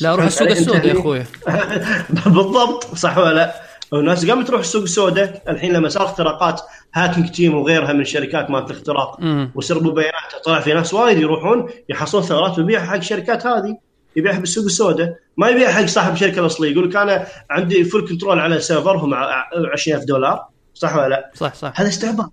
لا أروح السوق السوداء يا أخوي. [laughs] بالضبط صح ولا لا؟ والناس قامت تروح السوق السوداء. الحين لما صار اختراقات هاكينج تيم وغيرها من الشركات مالت الاختراق. وسربوا بيانات. طلع في ناس وايد يروحون يحصلون ثغرات ويبيعها حق الشركات هذه. يبيعها بالسوق السوداء. ما يبيعها حق صاحب الشركة الأصلية. يقول لك أنا عندي full control على server هم 20000 دولار. صح ولا لا؟ صح صح. هذا استعباد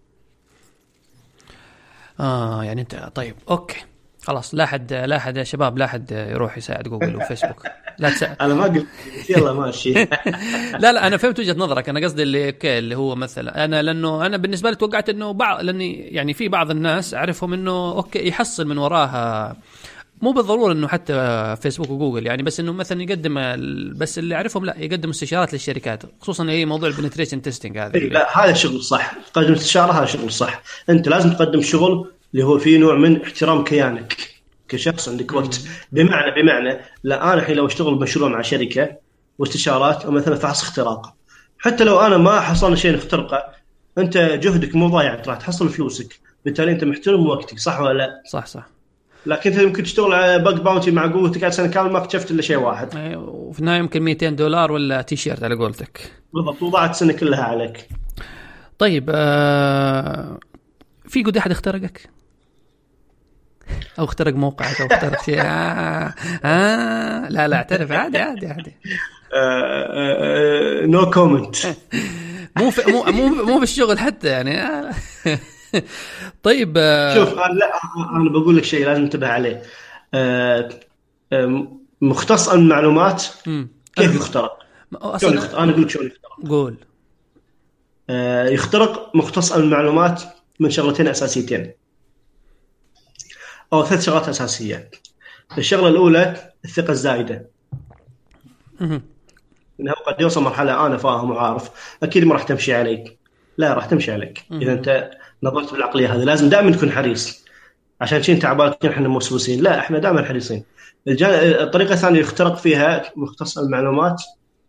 آه يعني انت طيب okay. خلاص لا حد لا حد يا شباب لا حد يروح يساعد جوجل وفيسبوك. لا تساعد. [laughs] أنا ما قلت يلا ماشي. [laughs] لا لا أنا فهمت وجهة نظرك. أنا قصدي اللي okay اللي هو مثلا أنا لأنه أنا بالنسبة لي توقعت إنه بعض لأني يعني في بعض الناس أعرفهم إنه okay يحصل من وراها مو بالضرورة إنه حتى فيسبوك وجوجل يعني بس إنه مثلا يقدم بس اللي أعرفهم لا يقدم استشارات للشركات خصوصا هي موضوع ال penetration testing هذا لا هذا شغل صح. تقدم استشارة هذا شغل صح. أنت لازم تقدم شغل اللي هو فيه نوع من احترام كيانك كشخص عندك وقت. بمعنى بمعنى لا أنا الحين لو أشتغل بمشروع مع شركة واستشارات أو مثلا فحص اختراق حتى لو أنا ما حصلنا شيء نخترقه أنت جهدك مو ضايع راح تحصل فلوسك. بالتالي أنت محترم وقتك صح ولا لا؟ صح صح. لكن أنت يمكن تشتغل على bug bounty مع قوتك قاعد سنة كاملة ما اكتشفت إلا شيء واحد. أيوة، وفي النهاية يمكن 200 دولار ولا تي شيرت على قولتك. بالضبط وضاعت السنة كلها عليك. طيب آه في قد أحد اخترقك؟ أو اخترق موقعك أو اخترق شيء. آه, آه لا لا اعترف. عادي عادي عادي. no [laughs] comment مو مو مو مو بالشغل حتى يعني. آه. [laughs] طيب آه. شوف أنا لا أنا بقول لك شيء لازم تنتبه عليه. آه مختص المعلومات كيف يخترق؟ شلون يخترق؟ أنا أقول لك شلون يخترق. قول. آه يخترق مختص المعلومات من شغلتين أساسيتين. أو ثلاث شغلات أساسية. الشغلة الأولى الثقة الزايدة. إنه قد يوصل مرحلة أنا فاهم وعارف أكيد ما راح تمشي عليك. لا راح تمشي عليك. إذا أنت نظرت بالعقلية هذه لازم دائما تكون حريص. عشان شي أنت عبالك إحنا موسوسين لا إحنا دائما حريصين. الطريقة الثانية يخترق فيها مختص المعلومات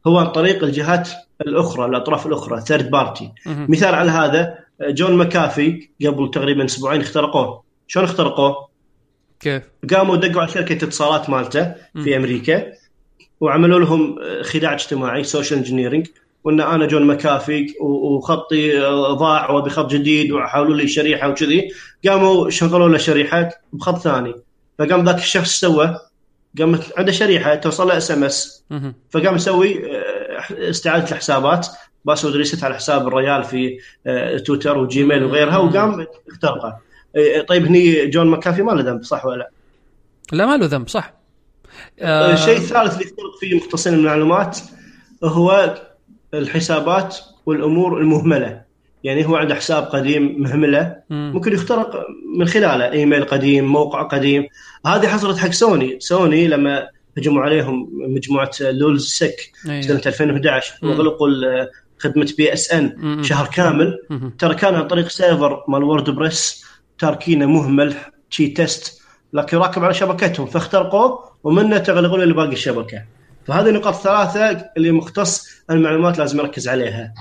هو عن طريق الجهات الأخرى الأطراف الأخرى third party مثال على هذا جون مكافي قبل تقريبا أسبوعين اخترقوه. شلون اخترقوه؟ كيف؟ قاموا دقوا على شركة اتصالات مالته في أمريكا وعملوا لهم خداع اجتماعي social engineering وإن أنا جون مكافي وخطي ضاع وأبي خط جديد وحولوا لي شريحة وكذي. قاموا شغلوا له شريحه بخط ثاني. فقام ذاك الشخص سوى قام عنده شريحة توصل له SMS فقام يسوي آه، استعادة الحسابات. password reset على حساب الريال في آه، تويتر وجيميل وغيرها وقام اخترقه. طيب هني جون مكافي ما له ذنب صح ولا لا؟ لا ما له ذنب صح. آه الشيء الثالث اللي يخترق فيه مختصين المعلومات هو الحسابات والأمور المهملة. يعني هو عنده حساب قديم مهملة. ممكن يخترق من خلاله إيميل قديم موقع قديم. هذه حصلت حق سوني. سوني لما هجموا عليهم مجموعة LulzSec أيه. سنة 2011 واغلقوا خدمة PSN شهر كامل. ترى كان عن طريق server مال WordPress. تاركينه مهمل شي test لكن راكب على شبكتهم فاخترقوه ومنه تغلغلوا لباقي الشبكة. فهذه النقاط الثلاثه اللي مختص المعلومات لازم يركز عليها.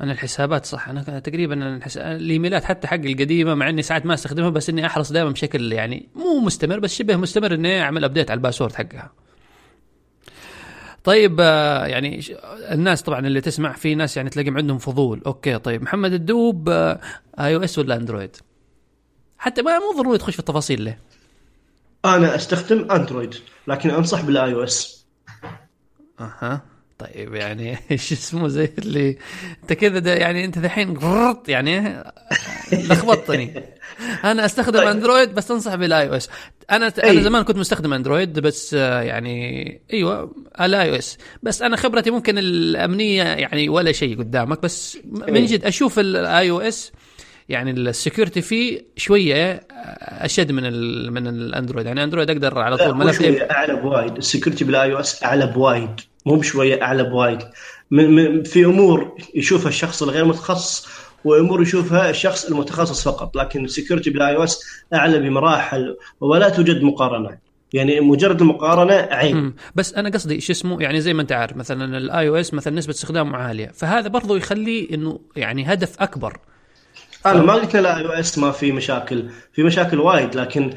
أنا الحسابات صح أنا تقريبا. ال emails حتى حق القديمة مع إني ساعات ما أستخدمها بس إني أحرص دائما بشكل يعني مو مستمر بس شبه مستمر إني أعمل update على ال password حقها. طيب آه، يعني الناس طبعا اللي تسمع في ناس يعني تلاقيهم عندهم فضول. okay طيب محمد الدوب iOS ولا Android حتى ما مو ضروري تخش في التفاصيل له. أنا أستخدم Android لكن أنصح بالآي أو إس. أها. طيب يعني [laughs] إيش اسمه زي اللي أنت كذا يعني أنت الحين يعني لخبطتني. [laughs] أنا أستخدم طيب. Android بس أنصح بال iOS. أنا أي. أنا زمان كنت مستخدم Android بس يعني أيوه ال iOS. بس أنا خبرتي ممكن الأمنية يعني ولا شيء قدامك بس من جد أشوف ال iOS يعني ال security فيه شوية أشد من ال من ال Android يعني Android أقدر على طول ملف أعلى بوايد. السكيورتي بالاي أو اس أعلى بوايد. مو بشوية أعلى بوايد. من من في أمور يشوفها الشخص الغير متخصص وأمور يشوفها الشخص المتخصص فقط. لكن ال security بال iOS أعلى بمراحل ولا توجد مقارنة. يعني مجرد المقارنة عيب. بس أنا قصدي شو اسمه يعني زي ما أنت عارف مثلا ال iOS مثلا نسبة استخدامه عالية. فهذا برضو يخليه إنه يعني هدف أكبر. أنا ما قلت لا iOS ما في مشاكل في مشاكل وايد لكن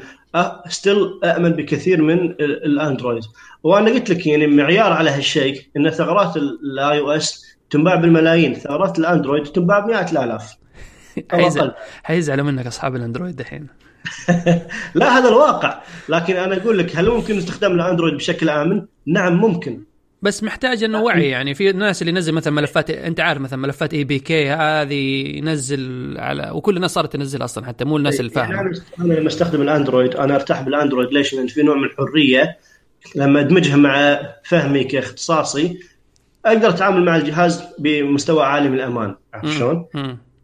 still آمن بكثير من ال Android. وأنا قلت لك يعني معيار على هالشيء إن ثغرات ال iOS تنباع بالملايين ثغرات ال Android تنباع بمئات الآلاف. [laughs] حيزعل حيزعلوا منك أصحاب ال Android دحين. [laughs] لا هذا الواقع. لكن أنا أقول لك هل ممكن استخدام ال Android بشكل آمن؟ نعم ممكن. بس محتاج إنه وعي يعني في ناس اللي ينزل مثلا ملفات أنت عارف مثلا ملفات APK هذه ينزل على وكل الناس صارت تنزل أصلا حتى مو الناس اللي فاهمه يعني أنا لما أستخدم ال Android أنا أرتاح بال Android ليش؟ لأن في نوع من الحرية لما أدمجها مع فهمي كاختصاصي أقدر أتعامل مع الجهاز بمستوى عالي من الأمان عرفت شلون؟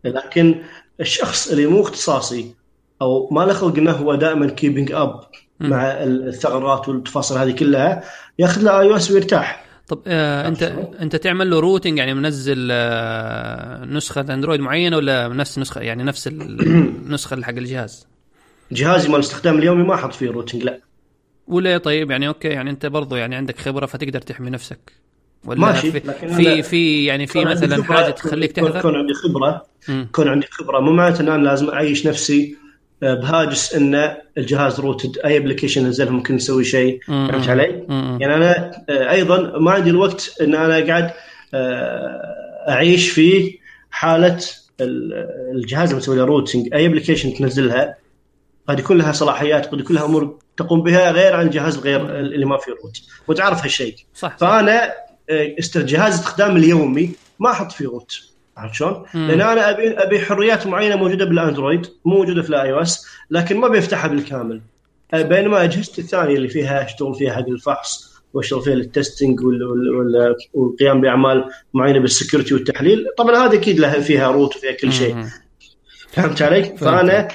لكن الشخص اللي مو اختصاصي أو ما له خلق إنه هو دائما keeping up مع الثغرات والتفاصيل هذه كلها ياخذ له iOS ويرتاح. طب آه انت انت تعمل له rooting يعني منزل آه نسخة Android معينة ولا نفس نسخة يعني نفس النسخه [clears throat] حق الجهاز؟ جهازي مال الاستخدام اليومي ما أحط فيه rooting لا. ولا طيب يعني okay يعني أنت برضو يعني عندك خبرة فتقدر تحمي نفسك ولا ماشي في في, في يعني في مثلا حاجة تخليك تحذر؟ كون عندي خبرة كون عندي خبرة. مو معناته إن أنا لازم أعيش نفسي بهاجس إن الجهاز rooted أي application نزله ممكن يسوي شيء. فهمت علي؟ يعني أنا آه، أيضا ما عندي الوقت إن أنا قاعد آه، أعيش في حالة الجهاز اللي مسوي له rooting أي application تنزلها قد يكون لها صلاحيات قد يكون لها أمور تقوم بها غير عن الجهاز الغير اللي ما فيه root وتعرف هالشيء. صح فأنا جهاز استخدام اليومي ما أحط فيه root عرفت شلون؟ لأن أنا ابي أبي حريات معينة موجودة بال Android مو موجودة في ال iOS لكن ما بيفتحها بالكامل. بينما اجهزتي الثانية اللي فيها اشتغل فيها حق الفحص واشتغل فيها لل testing والقيام بأعمال معينة بال security والتحليل. طبعا هذا أكيد لها فيها root وفيها كل شيء. فهمت علي؟ فأنا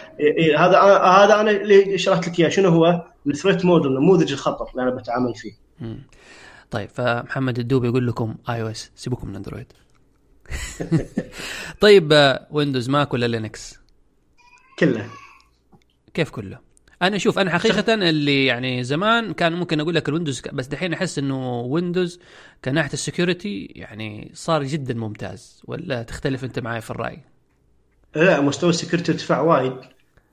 هذا هذا أنا اللي شرحت لك إياه. شنو هو؟ ال threat model نموذج الخطر اللي أنا بتعامل فيه. طيب فمحمد الدوب يقول لكم iOS سيبوكم من Android. [laughs] طيب Windows Mac ولا Linux؟ كله كيف كله؟ أنا شوف أنا حقيقة اللي يعني زمان كان ممكن أقول لك ال Windows بس دحين أحس إنه Windows كناحية ال security يعني صار جدا ممتاز ولا تختلف أنت معي في الرأي؟ لا مستوى ال security ارتفع وايد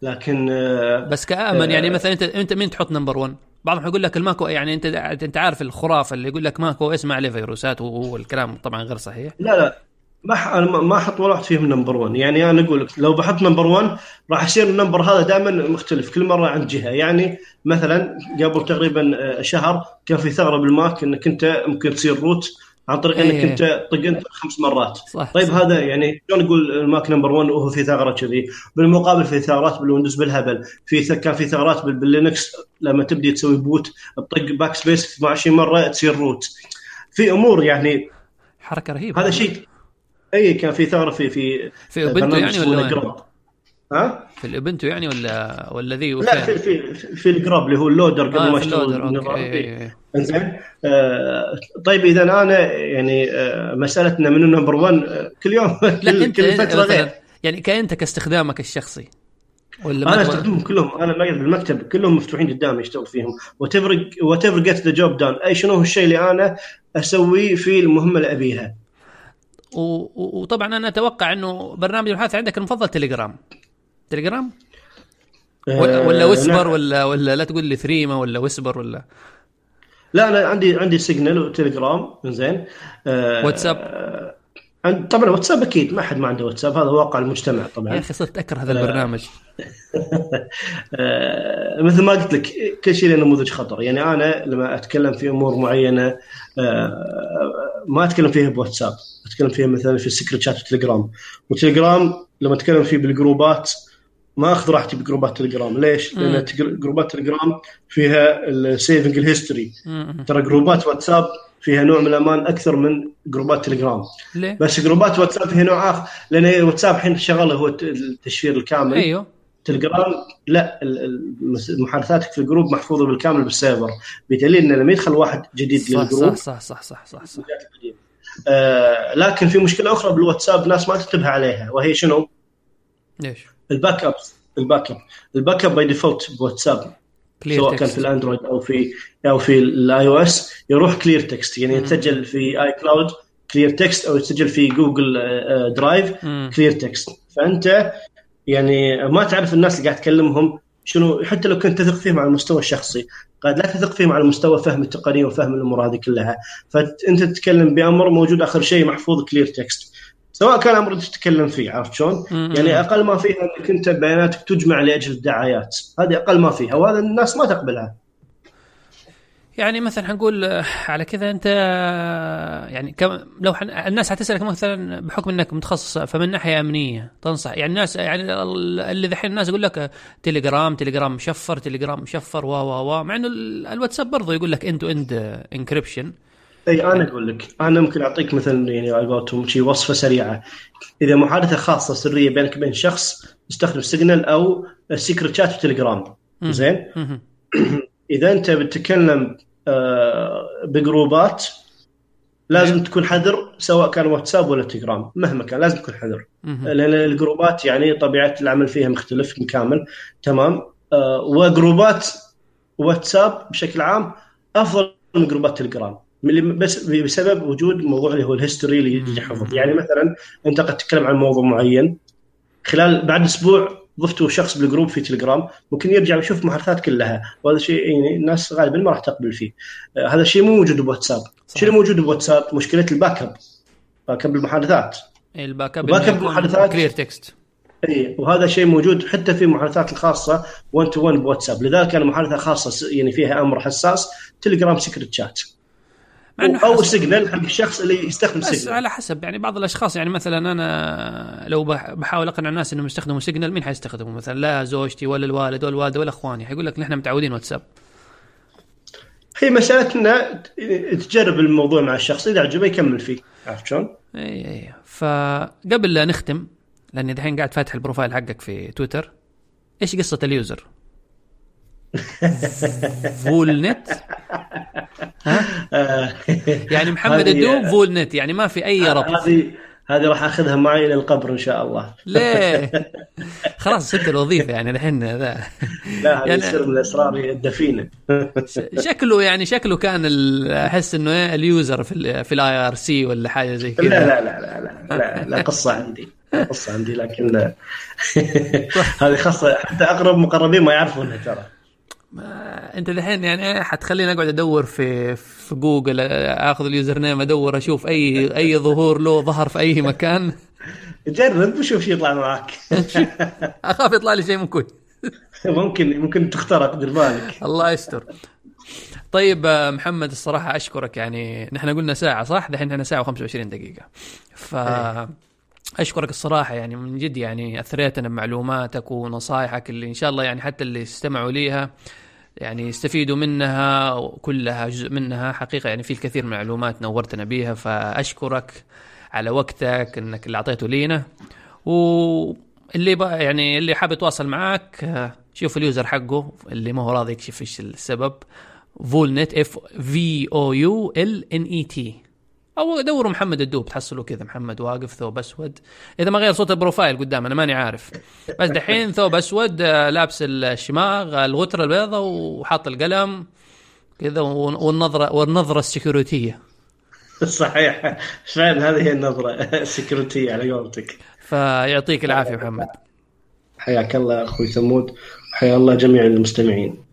لكن آه، بس كآمن يعني مثلا انت أنت مين تحط number 1؟ بعضهم يقول لك الماك يعني انت أنت عارف الخرافة اللي يقول لك ماكو اسمع عليه فيروسات والكلام طبعا غير صحيح لا لا ما أنا ما أحط ولا واحد فيهم number 1 يعني أنا أقول لك لو بحط number 1 راح يصير ال number هذا دائما مختلف كل مرة عند جهة. يعني مثلا قبل تقريبا آه، شهر كان في ثغرة بالماك إنك أنت ممكن تصير root عن طريق إنك إيه. أنت طق انت خمس مرات. صح طيب صح. هذا يعني شلون نقول الماك number 1 وهو في ثغرة كذي؟ بالمقابل في ثغرات بالويندوز بالهبل. في كان في ثغرات باللينكس لما تبدي تسوي boot تطق backspace 22 مرة تصير root في أمور يعني حركة رهيبة. هذا شيء اي كان في ثغرة في في في أوبنتو يعني ولا ها؟ في الأوبنتو يعني ولا ولا ذي لا في في في ال GRUB اللي هو اللودر قبل آه ما اشتغل إنزين. آه طيب إذا أنا يعني آه مسألتنا من ال number 1 آه كل يوم كل, كل فترة غير. يعني كانت كاستخدامك الشخصي. ولا أنا أستخدمهم كلهم. أنا قاعد بالمكتب كلهم مفتوحين قدامي أشتغل فيهم. whatever get the job done أي شنو هو الشيء اللي أنا أسويه في المهمة اللي أبيها؟ وطبعا أنا أتوقع إنه برنامج البحث عندك المفضل تليجرام. تليجرام؟ ولا, ولا Wispr ولا ولا لا تقول لي ثريما ولا Wispr ولا لا أنا عندي عندي سيجنال وتليجرام زين. آه واتساب. آه طبعا واتساب أكيد ما حد ما عنده واتساب هذا واقع المجتمع طبعا. يا أخي صرت أكره هذا البرنامج. [laughs] آه مثل ما قلت لك كل شيء له نموذج خطر. يعني أنا لما أتكلم في أمور معينة آه ما أتكلم فيها بواتساب أتكلم فيها مثلا في ال secret chat وتليجرام. وتليجرام لما أتكلم فيه بالجروبات ما أخذ راحتي بجروبات تليجرام. ليش؟ لأن جروبات تليجرام فيها ال saving ال history ترى جروبات واتساب فيها نوع من الأمان أكثر من جروبات تليجرام ليه؟ بس جروبات واتساب فيها نوع آخر لأن واتساب الحين شغله هو التشفير الكامل أيوه تليجرام لا محادثاتك في الجروب محفوظة بالكامل بالسيرفر بدليل انه لما يدخل واحد جديد صح للجروب صح صح صح صح, صح, صح. آه لكن في مشكلة أخرى بالواتساب ناس ما تنتبه عليها وهي شنو؟ ليش؟ ال backup ال backup ال backup by default بواتساب سواء كان في الأندرويد أو في أو في ال iOS يروح clear text يعني يتسجل في iCloud clear text أو يتسجل في Google Drive clear text فأنت يعني ما تعرف الناس اللي قاعد تكلمهم شنو حتى لو كنت تثق فيهم على المستوى الشخصي قد لا تثق فيهم على مستوى فهم التقنية وفهم الأمور هذه كلها. فأنت تتكلم بأمر موجود آخر شيء محفوظ clear text سواء كان أمر تتكلم فيه عرفت شلون؟ يعني أقل ما فيها إنك أنت بياناتك تجمع لأجل الدعايات. هذه أقل ما فيها وهذا الناس ما تقبلها. يعني مثلا حنقول آه، على كذا أنت آه، يعني كم لو حن الناس حتسألك مثلا بحكم إنك متخصص فمن ناحية أمنية تنصح؟ يعني الناس يعني اللي ذحين الناس يقول لك تليجرام تليجرام مشفر تليجرام مشفر و و و مع إنه الواتساب برضه يقول لك end to end encryption أي أنا أقول لك أنا ممكن أعطيك مثلا يعني على قولتهم شيء وصفة سريعة. إذا محادثة خاصة سرية بينك وبين شخص استخدم سيجنال أو secret chat في تليجرام زين؟ [clears throat] إذا أنت بتتكلم آه، بجروبات لازم تكون حذر سواء كان واتساب ولا تليجرام مهما كان لازم تكون حذر. لأن الجروبات يعني طبيعة العمل فيها مختلف كامل تمام؟ آه، وجروبات واتساب بشكل عام أفضل من جروبات تليجرام بس بسبب وجود موضوع اللي هو ال history اللي يحفظ. يعني مثلا أنت قد تتكلم عن موضوع معين خلال بعد أسبوع ضفتوا شخص بالجروب في تليجرام ممكن يرجع ويشوف المحادثات كلها وهذا شيء يعني الناس غالبا ما راح تقبل فيه. آه هذا الشيء مو موجود بواتساب. الشيء اللي موجود بواتساب؟ مشكلة ال backup backup المحادثات ال backup backup المحادثات clear text اي وهذا شيء موجود حتى في المحادثات الخاصة 1 to 1 بواتساب. لذلك أنا محادثة خاصة يعني فيها أمر حساس تليجرام secret chat أو سيجنال حق الشخص اللي يستخدم سيجنال على حسب. يعني بعض الأشخاص يعني مثلا أنا لو بحاول أقنع الناس إنهم يستخدموا سيجنال مين حيستخدموا مثلا لا زوجتي ولا الوالد ولا الوالدة ولا إخواني. حيقول لك نحن متعودين واتساب. هي مساله انه تجرب الموضوع مع الشخص. إذا عجبه يكمل فيه. عرفت شلون؟ إي إي فقبل لا نختم لأني دحين قاعد فاتح ال profile حقك في تويتر إيش قصة ال user؟ [laughs] Voulnet؟ يعني محمد الدوب Voulnet يعني ما في أي ربط. هذه هذه راح أخذها معي إلى القبر إن شاء الله. ليه؟ [laughs] خلاص سبت الوظيفة يعني الحين ذا لا هذا يعني سر من الأسرار الدفينة. شكله يعني شكله كان أحس إنه إيه ال user في في ال IRC ولا حاجة زي كذا. لا لا لا لا لا, لا, لا قصة عندي. قصة عندي لكن [laughs] هذه خاصة حتى أقرب مقربين ما يعرفونها ترى. ما انت الحين يعني حتخليني أقعد أدور في في جوجل آخذ ال username أدور أشوف اي أي ظهور له ظهر في أي مكان. [laughs] جرب وشوف شو يطلع معك [laughs] أخاف يطلع لي شيء مو كويس [laughs] ممكن ممكن تخترق دير بالك. الله يستر. طيب محمد الصراحة أشكرك يعني. نحن قلنا ساعة صح؟ دحين إحنا ساعة و25 دقيقة. ف أشكرك الصراحة يعني من جد يعني أثريتنا بمعلوماتك ونصائحك اللي إن شاء الله يعني حتى اللي استمعوا ليها يعني يستفيدوا منها كلها جزء منها. حقيقة يعني في الكثير من المعلومات نورتنا بيها فأشكرك على وقتك إنك اللي أعطيته لينا. واللي بقى يعني اللي حاب يتواصل معك شوف اليوزر حقه اللي ما هو راضي يكشف إيش السبب. فولنت اف في أو يو ال ان اي تي أو دوروا محمد الدوب تحصلوا كذا محمد واقف ثوب أسود. إذا ما غير صوت البروفايل قدام أنا ماني عارف. بس دحين [laughs] ثوب أسود آه، لابس الشماغ الغتره البيضاء وحاط القلم كذا والنظرة والنظرة السكيورتية. صحيح. فعلا هذه هي النظرة السكيورتية على قولتك. فيعطيك العافية محمد. حياك الله أخوي ثمود وحيا الله جميع المستمعين.